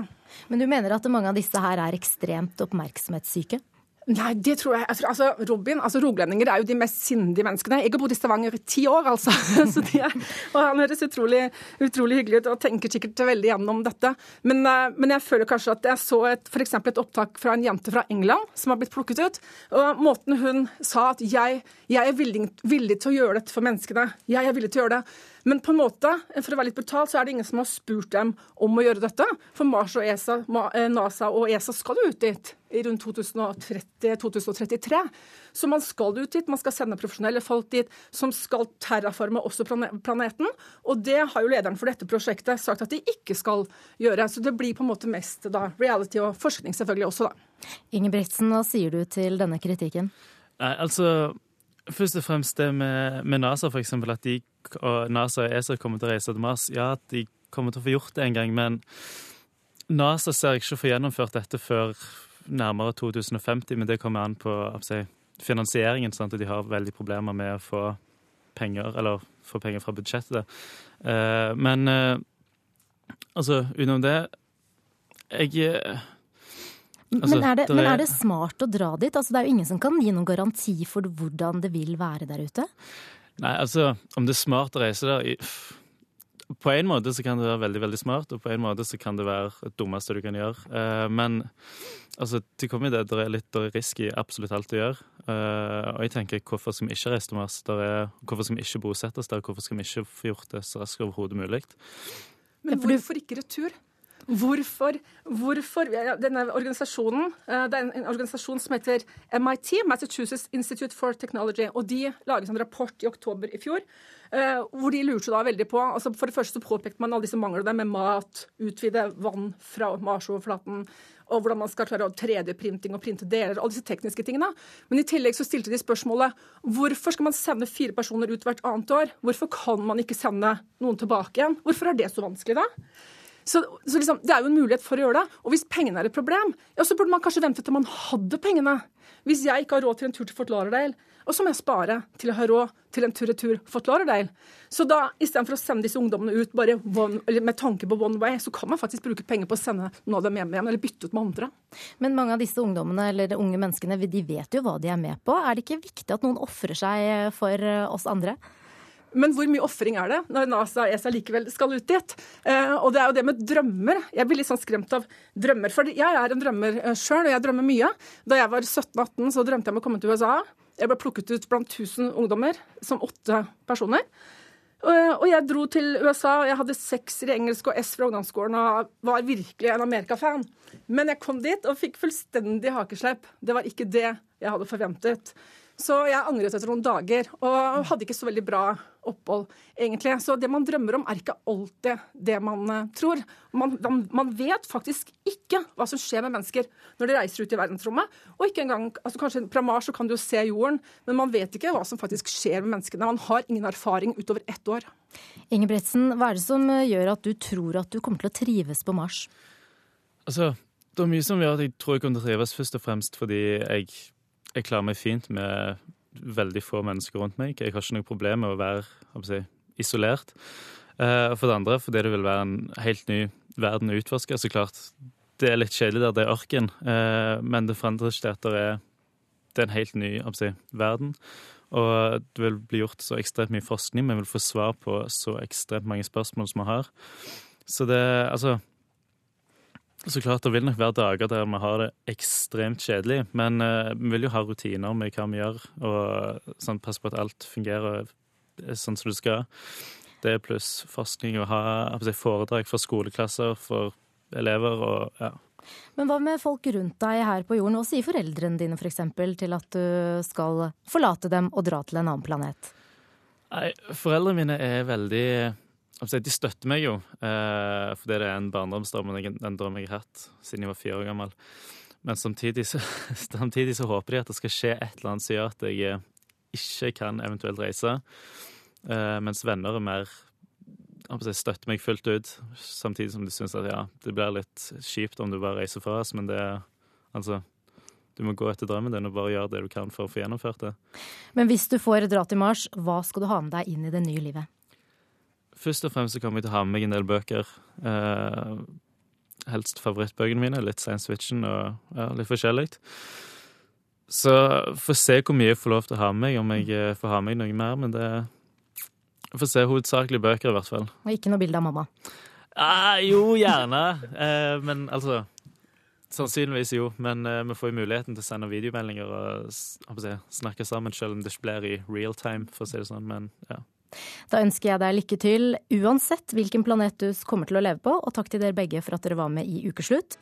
Men du mener at mange av disse her er ekstremt oppmerksomhetssyke? Nei, det tror jeg. jeg tror, altså, Robin, altså Rogalendinger er jo de mest sindige menneskene. Jeg har bodd i Stavanger i ti år, altså. Er, og han høres utrolig, utrolig, hyggelig ut og tenker sikkert veldig gjennom dette. Men, uh, men jeg føler kanskje at jeg så et, for et opptak fra en jente fra England som har blitt plukket ut. Og måten hun sa at jeg, jeg er villig, villig, til å gjøre dette for menneskene. Jeg er villig til å gjøre det. Men på en måte, for å være litt brutal, så er det ingen som har spurt dem om å gjøre dette. For Mars og ESA, eh, NASA og ESA skal jo ut dit i rundt 2030-2033. Så man skal ut dit, man skal sende profesjonelle folk dit som skal terraforme også planeten. Og det har jo lederen for dette prosjektet sagt at de ikke skal gjøre. Så det blir på en måte mest da, reality og forskning selvfølgelig også, da. Ingebrigtsen, hva sier du til denne kritikken? Nei, altså Først og fremst det med, med NASA, f.eks. At de, og NASA og ESA kommer til å reise til Mars. Ja, at de kommer til å få gjort det en gang, men NASA ser ikke å få gjennomført dette før nærmere 2050. Men det kommer an på si, finansieringen. Sant? De har veldig problemer med å få penger, eller få penger fra budsjettet. Uh, men uh, altså, utenom det Jeg Altså, men, er det, men, er det, smart å dra dit? Altså, det er jo ingen som kan gi noen garanti for hvordan det vil være der ute? Nei, altså, om det er smart å reise der På en måte så kan det være veldig veldig smart, og på en måte så kan det være det dummeste du kan gjøre. Eh, men altså, det kommer det, det er litt risk i absolutt alt du gjør. Eh, og jeg tenker, hvorfor skal vi ikke reise til Mars? Er, hvorfor skal vi ikke bosette oss der? Hvorfor skal vi ikke få gjort det så raskt overhodet mulig? Men hvorfor ikke retur? Hvorfor, hvorfor Denne organisasjonen eh, det er en organisasjon som heter MIT, Massachusetts Institute for Technology. og De laget en rapport i oktober i fjor eh, hvor de lurte da veldig på altså For det første så påpekte man alle disse manglene med mat, utvide vann fra Marsoverflaten, og hvordan man skal klare å 3D-printing og printe deler, alle disse tekniske tingene. Men i tillegg så stilte de spørsmålet hvorfor skal man sende fire personer ut hvert annet år? Hvorfor kan man ikke sende noen tilbake igjen? Hvorfor er det så vanskelig da? Så, så liksom, Det er jo en mulighet for å gjøre det. Og hvis pengene er et problem, ja, så burde man kanskje vente til man hadde pengene. Hvis jeg ikke har råd til en tur til Fort Lauderdale, og så må jeg spare til å ha råd til en tur-retur Fort Lauderdale. Så da, istedenfor å sende disse ungdommene ut bare one, med tanke på one way, så kan man faktisk bruke penger på å sende noen av dem hjem igjen, eller bytte ut med andre. Men mange av disse ungdommene, eller unge menneskene, de vet jo hva de er med på. Er det ikke viktig at noen ofrer seg for oss andre? Men hvor mye ofring er det når NASA og ESA likevel skal ut dit? Eh, og det er jo det med drømmer. Jeg blir litt sånn skremt av drømmer. For jeg er en drømmer eh, sjøl, og jeg drømmer mye. Da jeg var 17-18, så drømte jeg om å komme til USA. Jeg ble plukket ut blant 1000 ungdommer som åtte personer. Eh, og jeg dro til USA, og jeg hadde sekser i engelsk og S fra ungdomsskolen og var virkelig en Amerika-fan. Men jeg kom dit og fikk fullstendig hakeslepp. Det var ikke det jeg hadde forventet. Så jeg angret etter noen dager, og hadde ikke så veldig bra opphold, egentlig. Så det man drømmer om, er ikke alltid det man uh, tror. Man, man, vet faktisk ikke hva som skjer med mennesker når de reiser ut i verdensrommet. Og ikke engang, altså Kanskje fra Mars så kan du jo se jorden, men man vet ikke hva som faktisk skjer med menneskene. Man har ingen erfaring utover ett år. Ingebretsen, hva er det som eh, gjør at du tror at du kommer til å trives på Mars? Altså, det er mye som gjør at jeg tror jeg kommer til å trives, først og fremst fordi jeg jeg klarer meg fint med veldig få mennesker rundt meg. Jeg har ikke noe problem med å være si, isolert. Og for det andre fordi det vil være en helt ny verden å utforske. Så klart, det er litt kjedelig der det er ørken, uh, men det forandrer ikke at det er, en helt ny si, verden. Og det vil bli gjort så ekstremt mye forskning, vi vil få svar på så ekstremt mange spørsmål som vi har. Så det, altså så klart, Det vil nok være dager der vi har det ekstremt kjedelig, men uh, vi vil jo ha rutiner med hva vi gjør, og sånn, passe på at alt fungerer eh, sånn som det skal. Det er pluss forskning og ha foredrag for skoleklasser, for elever og ja. Men hva med folk rundt deg her på jorden? Hva sier foreldrene dine f.eks. til at du skal forlate dem og dra til en annen planet? Nei, Foreldrene mine er veldig de støtter meg jo, eh, fordi det er en barndomsdrøm en drøm jeg har hatt siden jeg var fire år gammel. Men samtidig så, samtidig så, håper de at det skal skje et eller annet som gjør at jeg eh, ikke kan eventuelt reise. Eh, mens venner er mer støtter meg fullt ut, samtidig som de syns at ja, det blir litt kjipt om du bare reiser fra oss, men det er altså du må gå etter drømmen din og bare gjøre det du kan for å få gjennomført det. Men hvis du får dra til Mars, hva skal du ha med deg inn i det nye livet? Først og fremst så kommer jeg til å ha med meg en del bøker. Eh, helst favorittbøkene mine. Litt science fiction og ja, litt forskjellig. Så får se hvor mye jeg får lov til å ha med meg, om jeg eh, får ha med meg noe mer. Men det får se hovedsakelig bøker, i hvert fall. Og ikke noe bilde av mamma? Ah, jo, gjerne. Eh, men altså Sannsynligvis jo, men uh, vi får jo muligheten til å sende videomeldinger og si, snakke sammen, selv om det ikke blir i real time, for å si det sånn. Men ja. Da ønsker jeg deg lykke til uansett hvilken planet du kommer til å leve på, og takk til dere begge for at dere var med i Ukeslutt.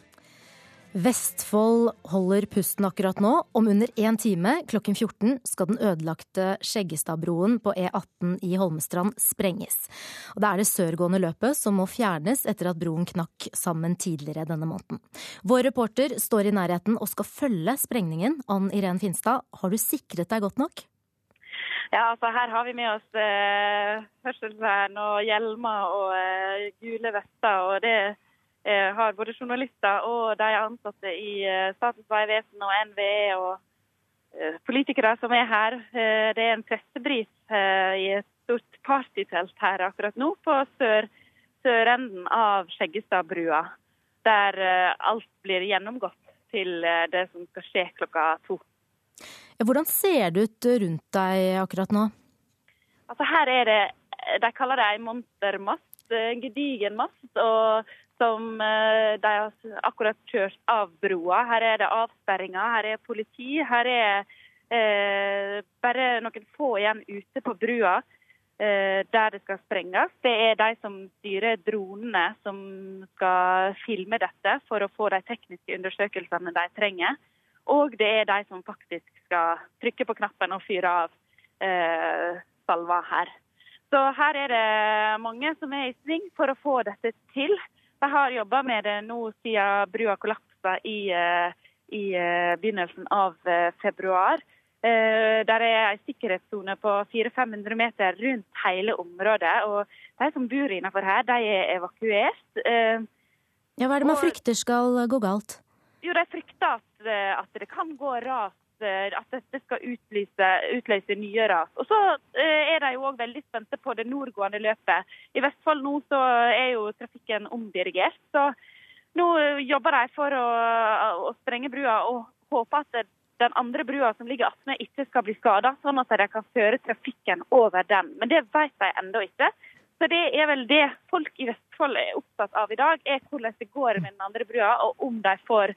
Vestfold holder pusten akkurat nå. Om under én time, klokken 14, skal den ødelagte Skjeggestadbroen på E18 i Holmestrand sprenges. Og det er det sørgående løpet som må fjernes etter at broen knakk sammen tidligere denne måneden. Vår reporter står i nærheten og skal følge sprengningen. Ann Irén Finstad, har du sikret deg godt nok? Ja, altså Her har vi med oss eh, hørselsvern og hjelmer og eh, gule vester. og det Eh, har både journalister og de ansatte i eh, Statens vegvesen og NVE og eh, politikere som er her. Det er en pressebris i et stort partytelt her akkurat nå på sør, sørenden av Skjeggestadbrua. Der alt blir gjennomgått til det som skal skje klokka to. Hvordan ser det ut rundt deg akkurat nå? Altså her er det, De kaller det ei monstermast. En gedigen mast. og som eh, de har akkurat kjørt av broa. Her er det avsperringer, her er politi. Her er eh, bare noen få igjen ute på brua eh, der det skal sprenges. Det er de som styrer dronene som skal filme dette for å få de tekniske undersøkelsene de trenger. Og det er de som faktisk skal trykke på knappen og fyre av eh, salva her. Så her er det mange som er i sving for å få dette til. Jeg har jobba med det nå siden brua kollapsa i, eh, i eh, begynnelsen av eh, februar. Der er en sikkerhetssone på 400-500 meter rundt hele området. og De som bor innenfor her, de er evakuert. Ja, Hva er det man frykter skal gå galt? Jo, De frykter at, at det kan gå ras at dette skal utløse, utløse nye ras. Og så eh, er de jo òg veldig spente på det nordgående løpet. I Vestfold nå så er jo trafikken omdirigert. Så nå eh, jobber de for å, å sprenge brua og håper at den andre brua som ligger attmed, ikke skal bli skada, sånn at de kan føre trafikken over den. Men det vet de ennå ikke. Så det er vel det folk i Vestfold er opptatt av i dag, er hvordan det går med den andre brua, og om de får,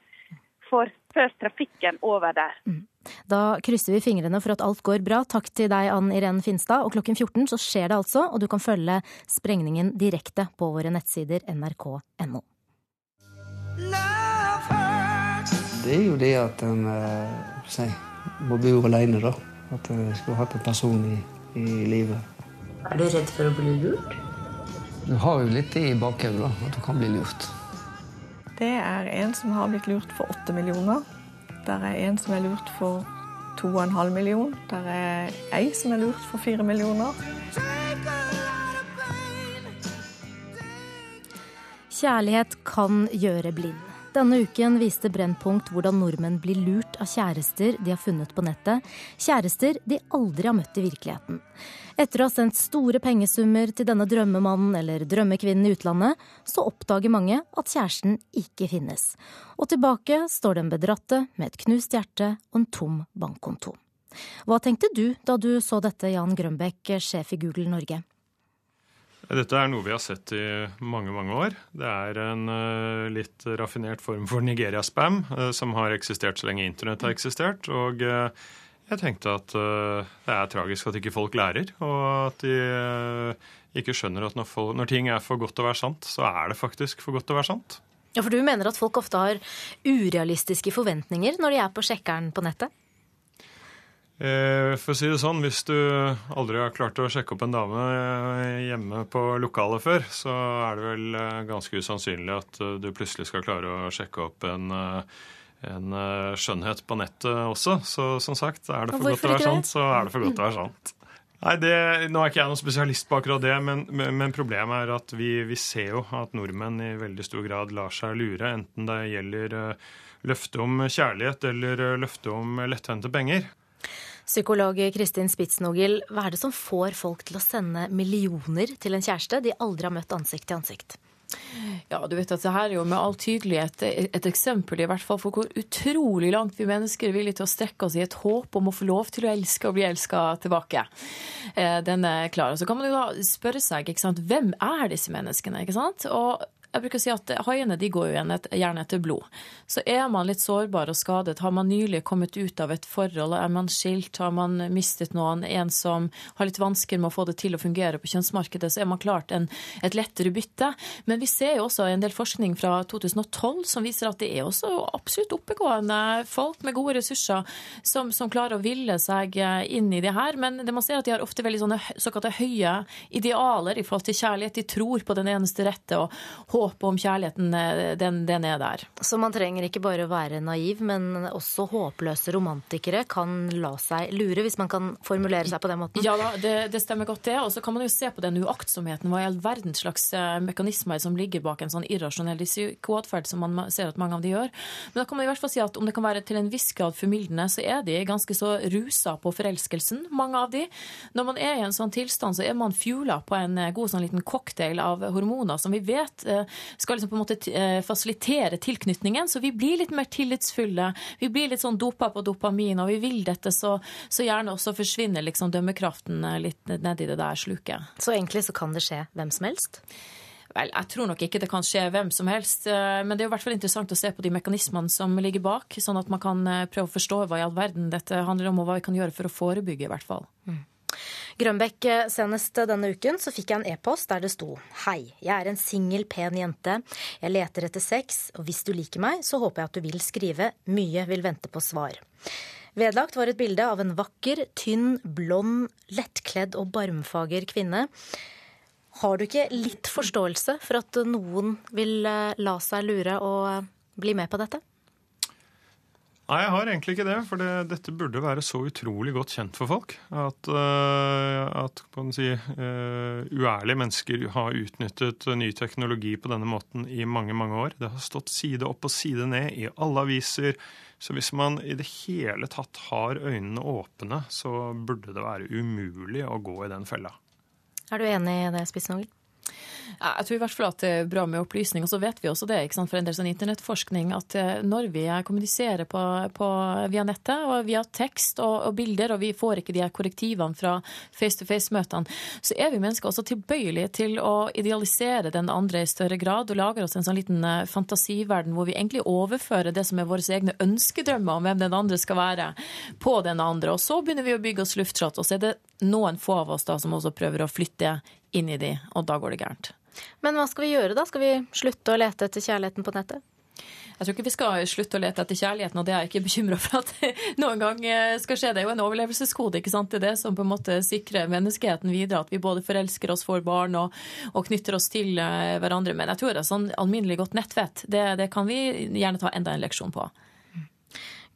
får ført trafikken over der. Mm. Da krysser vi fingrene for at alt går bra. Takk til deg, Ann Irén Finstad. Og klokken 14 så skjer det altså, og du kan følge sprengningen direkte på våre nettsider nrk.no. Det er jo det at en eh, må bo alene, da. At en skulle hatt en person i, i livet. Er du redd for å bli lurt? Du har jo litt i bakhodet, at du kan bli lurt. Det er en som har blitt lurt for åtte millioner. Der er en som er lurt for 2,5 millioner. Der er ei som er lurt for 4 millioner. Kjærlighet kan gjøre blind. Denne uken viste Brennpunkt hvordan nordmenn blir lurt av kjærester de har funnet på nettet. Kjærester de aldri har møtt i virkeligheten. Etter å ha sendt store pengesummer til denne drømmemannen eller drømmekvinnen i utlandet, så oppdager mange at kjæresten ikke finnes. Og tilbake står den bedratte med et knust hjerte og en tom bankkonto. Hva tenkte du da du så dette, Jan Grønbekk, sjef i Google Norge? Dette er noe vi har sett i mange mange år. Det er en uh, litt raffinert form for Nigeria-spam uh, som har eksistert så lenge internett har eksistert. og uh, jeg tenkte at det er tragisk at ikke folk lærer, og at de ikke skjønner at når, folk, når, ting er for godt til å være sant, så er det faktisk for godt til å være sant. Ja, For du mener at folk ofte har urealistiske forventninger når de er på sjekkeren på nettet? Eh, for å si det sånn, hvis du aldri har klart å sjekke opp en dame hjemme på lokalet før, så er det vel ganske usannsynlig at du plutselig skal klare å sjekke opp en en skjønnhet på nettet også. Så som sagt, er det for godt til å være sant, så er det for godt til å være sant. Nei, det, Nå er ikke jeg noen spesialist på akkurat det, men, men problemet er at vi, vi, ser jo at nordmenn i veldig stor grad lar seg lure, enten det gjelder løftet løfte om kjærlighet eller løftet løfte om lettvendte penger. Psykolog Kristin Spitsnogel, hva er det som får folk til å sende millioner til en kjæreste de aldri har møtt ansikt til ansikt? Ja, du vet at det her er jo med all tydelighet et eksempel i hvert fall for hvor utrolig langt vi mennesker er villige til å strekke oss i et håp om å få lov til å elske og bli elska tilbake. Eh, den er klar. Så kan man jo da spørre seg ikke sant, hvem er disse menneskene? ikke sant? Og Jeg bruker å si at haiene de går jo gjerne etter blod. Så er man litt sårbar og skadet, har man nylig kommet ut av et forhold, er man skilt, har man mistet noen, en som har litt vansker med å få det til å fungere på kjønnsmarkedet, så er man klart en, et lettere bytte. Men vi ser jo også en del forskning fra 2012 som viser at det er også absolutt oppegående folk med gode ressurser som, som klarer å ville seg inn i det her. Men det man ser at de har ofte veldig sånne såkalte høye idealer i forhold til kjærlighet. De tror på den eneste rette, og håpet om kjærligheten, eh, den, den, er der. Så man trenger ikke bare å være naiv, men også håpløse romantikere kan la seg lure, hvis man kan formulere seg på den måten? Ja da, det, det stemmer godt det. Og så kan man jo se på den uaktsomheten. Hva i all verdens slags eh, mekanismer som ligger bak en sånn irrasjonell risikoatferd som man ser at mange av de gjør. Men da kan man i hvert fall si at om det kan være til en viss grad formildende, så er de ganske så rusa på forelskelsen, mange av de. Når man er i en sånn tilstand, så er man fjula på en eh, god sånn liten cocktail av hormoner som vi vet eh, skal liksom på en måte eh, fasilitere tilknytningen. Så vi blir litt mer tillitsfulle. Vi blir litt sånn dopa på dopamin, og vi vil dette, så, så gjerne også forsvinner liksom dømmekraften litt nedi det der sluket. Så egentlig så kan det skje hvem som helst? Vel, jeg tror nok ikke det kan skje hvem som helst, men det er jo i hvert fall interessant å se på de mekanismene som ligger bak, sånn at man kan prøve å forstå hva i all verden dette handler om, og hva vi kan gjøre for å forebygge, i hvert fall. Mm. Grønbekk, eh, senest denne uken så fikk jeg en e-post der det sto Hei, jeg er en singel, pen jente. Jeg leter etter sex, og hvis du liker meg, så håper jeg at du vil skrive. Mye vil vente på svar. Vedlagt var et bilde av en vakker, tynn, blond, lettkledd og barmfager kvinne. Har du ikke litt forståelse for at noen vil eh, la seg lure og eh, bli med på dette? Nei, jeg har egentlig ikke det. For det, dette burde være så utrolig godt kjent for folk. At, uh, at si, uh, uærlige mennesker har utnyttet ny teknologi på denne måten i mange, mange år. Det har stått side opp og side ned i alle aviser. Så hvis man i det hele tatt har øynene åpne, så burde det være umulig å gå i den fella. Er du enig i det, Spitsnogel? Jeg tror i hvert fall at det er bra med opplysning. Og så vet vi også det ikke sant, for en del sånn internettforskning at eh, når vi kommuniserer på, på, via nettet og via tekst og, og, bilder, og vi får ikke de her korrektivene fra face-to-face-møtene, så er vi mennesker også tilbøyelige til å idealisere den andre i større grad og lager oss en sånn liten eh, fantasiverden hvor vi egentlig overfører det som er våre egne ønskedrømmer om hvem den andre skal være, på den andre. Og så begynner vi å bygge oss luftslott, og så er det noen få av oss da som også prøver å flytte inn i de, og da går det gærent. Men hva skal vi gjøre da? Skal vi slutte å lete etter kjærligheten på nettet? Jeg tror ikke vi skal slutte å lete etter kjærligheten, og det er jeg ikke bekymra for at noen gang eh, skal skje. Det er jo en overlevelseskode, ikke sant. Det er det som på en måte sikrer menneskeheten videre. At vi både forelsker oss, får barn og, og knytter oss til eh, hverandre. Men jeg tror det er sånn alminnelig godt nettvett, det, det kan vi gjerne ta enda en leksjon på.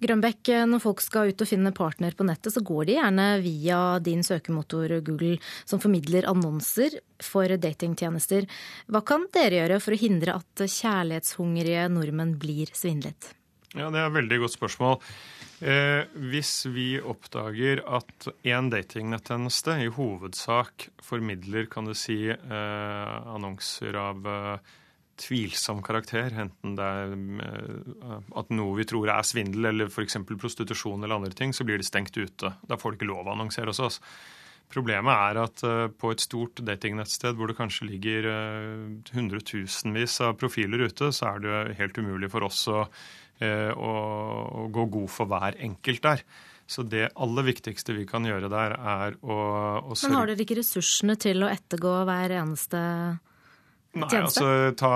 Grønbekk, når folk skal ut og finne partner på nettet, så går de gjerne via din søkemotor Google, som formidler annonser for datingtjenester. Hva kan dere gjøre for å hindre at kjærlighetshungrige nordmenn blir svindlet? Ja, Det er et veldig godt spørsmål. Eh, hvis vi oppdager at en datingnettjeneste i hovedsak formidler kan du si, eh, annonser av eh, tvilsom karakter, enten det er eh, at noe vi tror er svindel eller f.eks. prostitusjon eller andre ting, så blir det stengt ute. Da får det ikke lov å annonsere hos oss. Problemet er at eh, på et stort datingnettsted hvor det kanskje ligger eh, hundretusenvis av profiler ute, så er det helt umulig for oss å, å, å gå god for hver enkelt der. Så det aller viktigste vi kan gjøre der, er å, å Men har dere ikke ressursene til å ettergå hver eneste Nei, altså ta,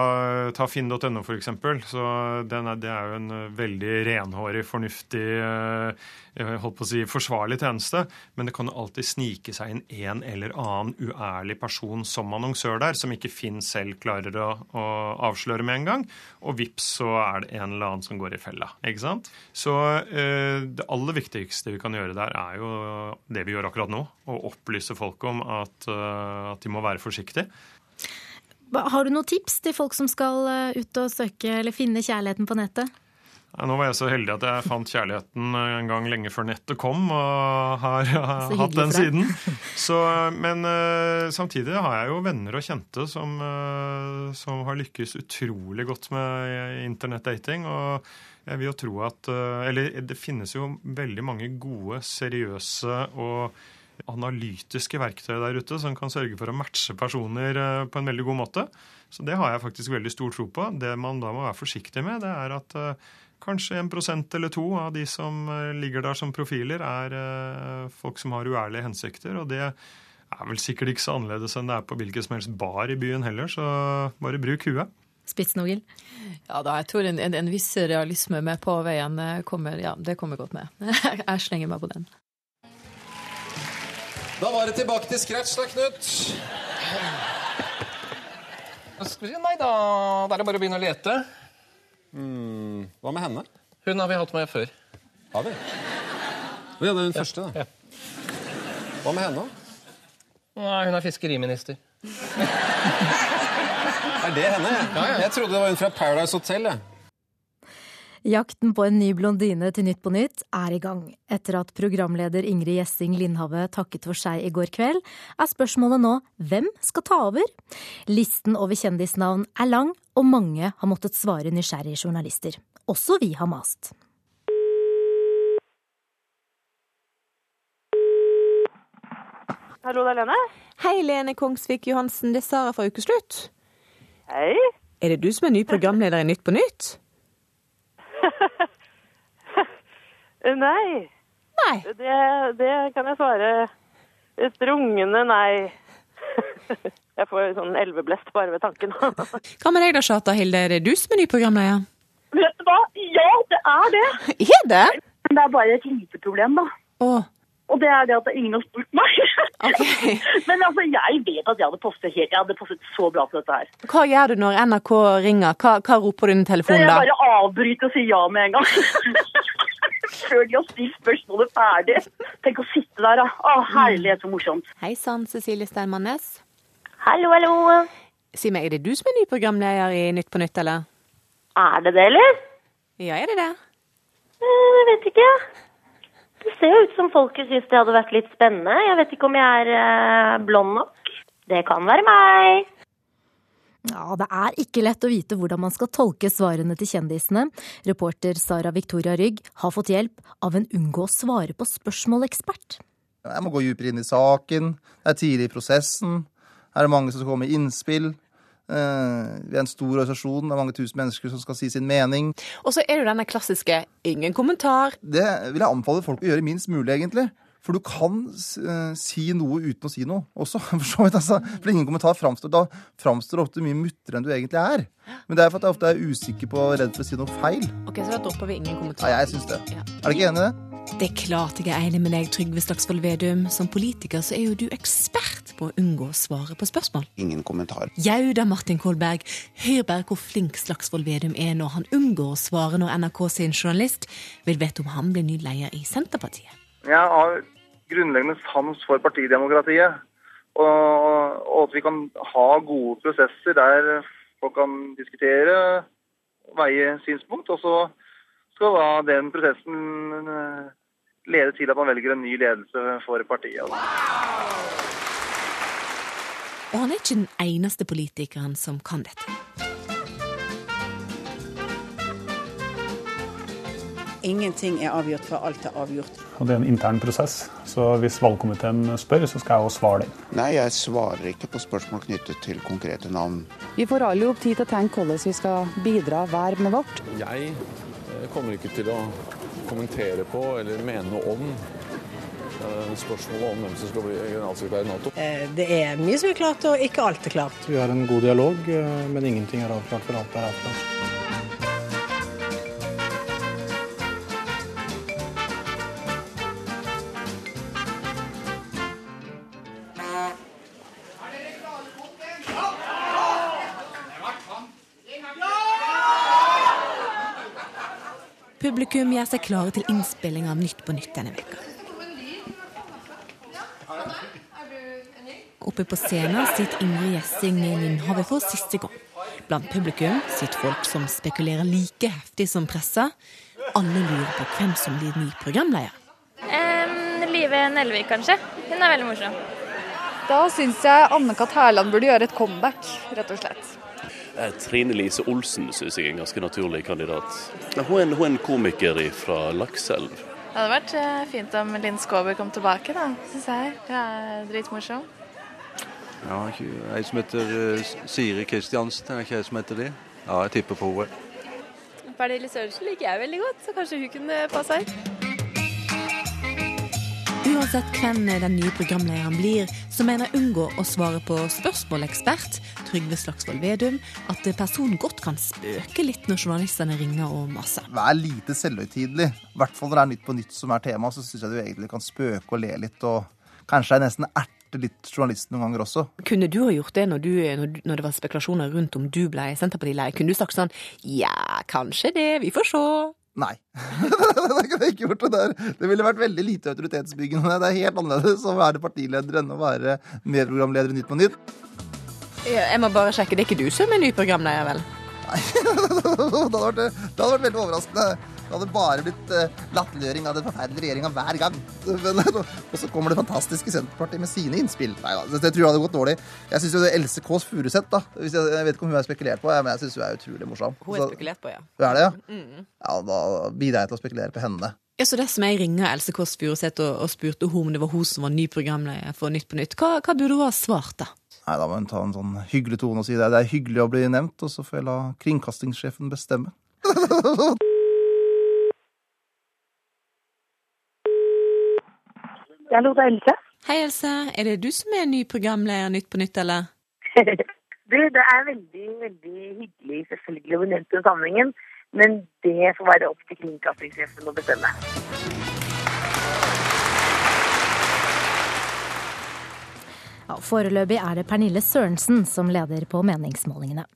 ta finn.no for eksempel. Så er, det er jo en eh, veldig renhårig, fornuftig, eh, jeg holdt på å si forsvarlig tjeneste. Men det kan jo alltid snike seg inn en eller annen uærlig person som annonsør der, som ikke Finn selv klarer å, å avsløre med en gang. Og vips, så er det en eller annen som går i fella. ikke sant? Så eh, det aller viktigste vi kan gjøre der, er jo det vi gjør akkurat nå. Å opplyse folk om at, at de må være forsiktige. Har du noen tips til folk som skal eh, ut og søke eller finne kjærligheten på nettet? Nå var jeg så heldig at jeg fant kjærligheten en gang lenge før nettet kom, og har, har hatt den siden. Så, men uh, samtidig har jeg jo venner og kjente som, uh, som har lykkes utrolig godt med internettdating. Og jeg vil jo tro at uh, Eller det finnes jo veldig mange gode, seriøse og analytiske verktøy der ute som kan sørge for å matche personer eh, på en veldig god måte. Så det har jeg faktisk veldig stor tro på. Det man da må være forsiktig med, det er at eh, kanskje en prosent eller to av de som eh, ligger der som profiler, er folk som har uærlige hensikter. Og det er vel sikkert ikke så annerledes enn det er på hvilken som helst bar i byen heller, så bare bruk huet. Spitsnogel? Ja da, jeg tror en, en, en, viss realisme med på veien kommer, ja, det kommer godt med. jeg slenger meg på den. Da var det tilbake til scratch, da, Knut. Nei da, da er det bare å begynne å lete. Mm, hva med henne? Hun har vi hatt med før. Har vi? Ja, det er den første, da. Ja. Hva med henne? Nei, hun er fiskeriminister. Er det henne? Ja, ja. Jeg trodde det var hun fra Paradise Hotel. Jeg. Jakten på en ny blondine til Nytt på Nytt er i gang. Etter at programleder Ingrid Gjessing Lindhave takket for seg i går kveld, er spørsmålet nå hvem skal ta over? Listen over kjendisnavn er lang, og mange har måttet svare nysgjerrige journalister. Også vi har mast. Hallo, det er Lene. Hei, Lene Kongsvik Johansen. Det er Sara fra Ukeslutt. Hei. Er det du som er ny programleder i Nytt på Nytt? nei. Nei. Det, det, kan jeg svare strungende nei. jeg får sånn elveblest bare ved tanken. Hva med deg da, Sjata Hilde? Er det du som er ny programleder? Vet du hva? Ja, det er det. Er det? Men det er bare et lite problem, da. Åh. Og det er det at ingen har spurt meg. Okay. Men altså, jeg vet at jeg hadde postet helt, jeg hadde postet så bra på dette her. Hva gjør du når NRK ringer? Hva, hva roper du i telefonen da? Jeg bare avbryter og sier ja med en gang. Før de har stilt spørsmålet ferdig. Tenk å sitte der, da. Å, herlighet, så morsomt. Hei sann, Cecilie Steinmannes. Hallo, hallo. Si meg, er det du som er ny programleder i Nytt på Nytt, eller? Er det det, eller? Ja, er det det? Eh, jeg vet ikke. Det ser jo ut som folket syns det hadde vært litt spennende. Jeg vet ikke om jeg er uh, blond nok. Det kan være meg. Ja, Det er ikke lett å vite hvordan man skal tolke svarene til kjendisene. Reporter Sara Victoria Rygg har fått hjelp av en unngå å svare på spørsmål-ekspert. Jeg må gå dypere inn i saken. Det er tidlig i prosessen. Her er det mange som skal komme med innspill. Eh, vi er en stor organisasjon, det er mange tusen mennesker som skal si sin mening. Og så er det denne klassiske 'ingen kommentar'. Det vil jeg anbefale folk å gjøre minst mulig, egentlig. For du kan uh, si noe uten å si noe også. For så vidt, altså. For ingen kommentar framstår Da framstår ofte mye muttere enn du egentlig er. Men det er for at jeg ofte er usikker på og redd for å si noe feil. Ok, Så da dropper vi ingen kommentar? Ja, jeg syns det. Ja. Er du ikke enig i det? Det er klart jeg er enig med deg, Trygve Slagsvold Vedum. Som politiker så er jo du ekspert på å unngå å svare på spørsmål. Ingen kommentar. Jau da, Martin Kolberg. Hør bare hvor flink Slagsvold Vedum er når han unngår å svare når NRK sin journalist vil vite om han blir ny leder i Senterpartiet. Jeg har grunnleggende sans for partidemokratiet. Og, og at vi kan ha gode prosesser der folk kan diskutere, veie synspunkt. og så skal da den prosessen eh, lede til at man velger en ny ledelse for partiet. Og han er ikke den eneste politikeren som kan dette. Ingenting er avgjort før alt er avgjort. Og Det er en intern prosess, så hvis valgkomiteen spør, så skal jeg også svare det. Nei, jeg svarer ikke på spørsmål knyttet til konkrete navn. Vi får alle opp tid til å tenke hvordan vi skal bidra hver med vårt. Jeg jeg kommer ikke til å kommentere på eller mene noe om eh, spørsmålet om hvem som skal bli generalsekretær i Nato. Eh, det er mye som er klart, og ikke alt er klart. Vi har en god dialog, eh, men ingenting er avklart for alt er avklart. Publikum gjør seg klare til innspilling av Nytt på Nytt denne veka. Oppe på scenen sitter Ingrid Gjessing Lindhave for siste gang. Blant publikum sitter folk som spekulerer like heftig som pressa. Alle lurer på hvem som blir ny programleder. Um, Live Nelvik, kanskje. Hun er veldig morsom. Da syns jeg Anne-Kat. Hærland burde gjøre et comeback, rett og slett. Eh, Trine Lise Olsen syns jeg er en ganske naturlig kandidat. Hun er en, hun er en komiker fra Lakselv. Det hadde vært eh, fint om Linn Skåber kom tilbake, da, syns jeg. Hun er dritmorsom. Ja, ei som heter eh, Siri Kristiansen, er ikke ei som heter det? Ja, jeg tipper på henne. Pernille Sørensen liker jeg veldig godt, så kanskje hun kunne passe inn. Uansett hvem den nye programlederen blir, så mener jeg unngå å svare på spørsmålekspert Trygve Slagsvold Vedum at personen godt kan spøke litt når journalistene ringer og maser. Vær lite selvhøytidelig. I hvert fall når det er Nytt på nytt som er tema, så syns jeg du egentlig kan spøke og le litt. og Kanskje er nesten erte litt journalisten noen ganger også. Kunne du ha gjort det når, du, når, det var spekulasjoner rundt om du ble Senterpartileder? Kunne du sagt sånn ja, kanskje det, vi får se. Nei. det kunne jeg ikke gjort. Det, der. det ville vært veldig lite autoritetsbyggende. Det er helt annerledes å være partileder enn å være medprogramleder i Nytt på Nytt. Jeg må bare sjekke, det er ikke du som er ny programleder, vel? Nei, det hadde, vært, det hadde vært veldig overraskende. Det hadde bare blitt uh, latterliggjøring av den forferdelige regjeringa hver gang. Men, og så kommer det fantastiske Senterpartiet med sine innspill. Nei, det, det tror jeg hadde gått dårlig. Jeg syns jo det Else Kåss Furuseth, da jeg, jeg, vet ikke om hun er spekulert på, men jeg syns hun er utrolig morsom. Hun er spekulert på, ja. Hun er det, ja? Mm. Ja, Da bidrar jeg til å spekulere på henne. Ja, så Dersom jeg ringer Else Kåss Furuseth og, og spurte hun om det var hun som var ny programleder for Nytt på Nytt, hva, hva burde hun ha svart da? Nei, Da må hun ta en sånn hyggelig tone og si det. Det er hyggelig å bli nevnt, og så får jeg la kringkastingssjefen bestemme. Hallo, lurer er Else. Hei, Else. Er det du som er ny programleder Nytt på Nytt, eller? du, det er veldig, veldig hyggelig selvfølgelig å bli nevnt i sammenhengen, men det får være opp til kringkastingssjefen å bestemme. Ja, foreløpig er det Pernille Sørensen som leder på meningsmålingene.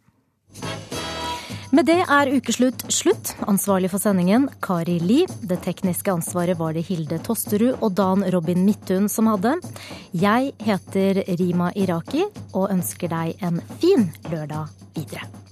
Med det er ukeslutt slutt. Ansvarlig for sendingen Kari Li. Det tekniske ansvaret var det Hilde Tosterud og Dan Robin Midthun som hadde. Jeg heter Rima Iraki og ønsker deg en fin lørdag videre.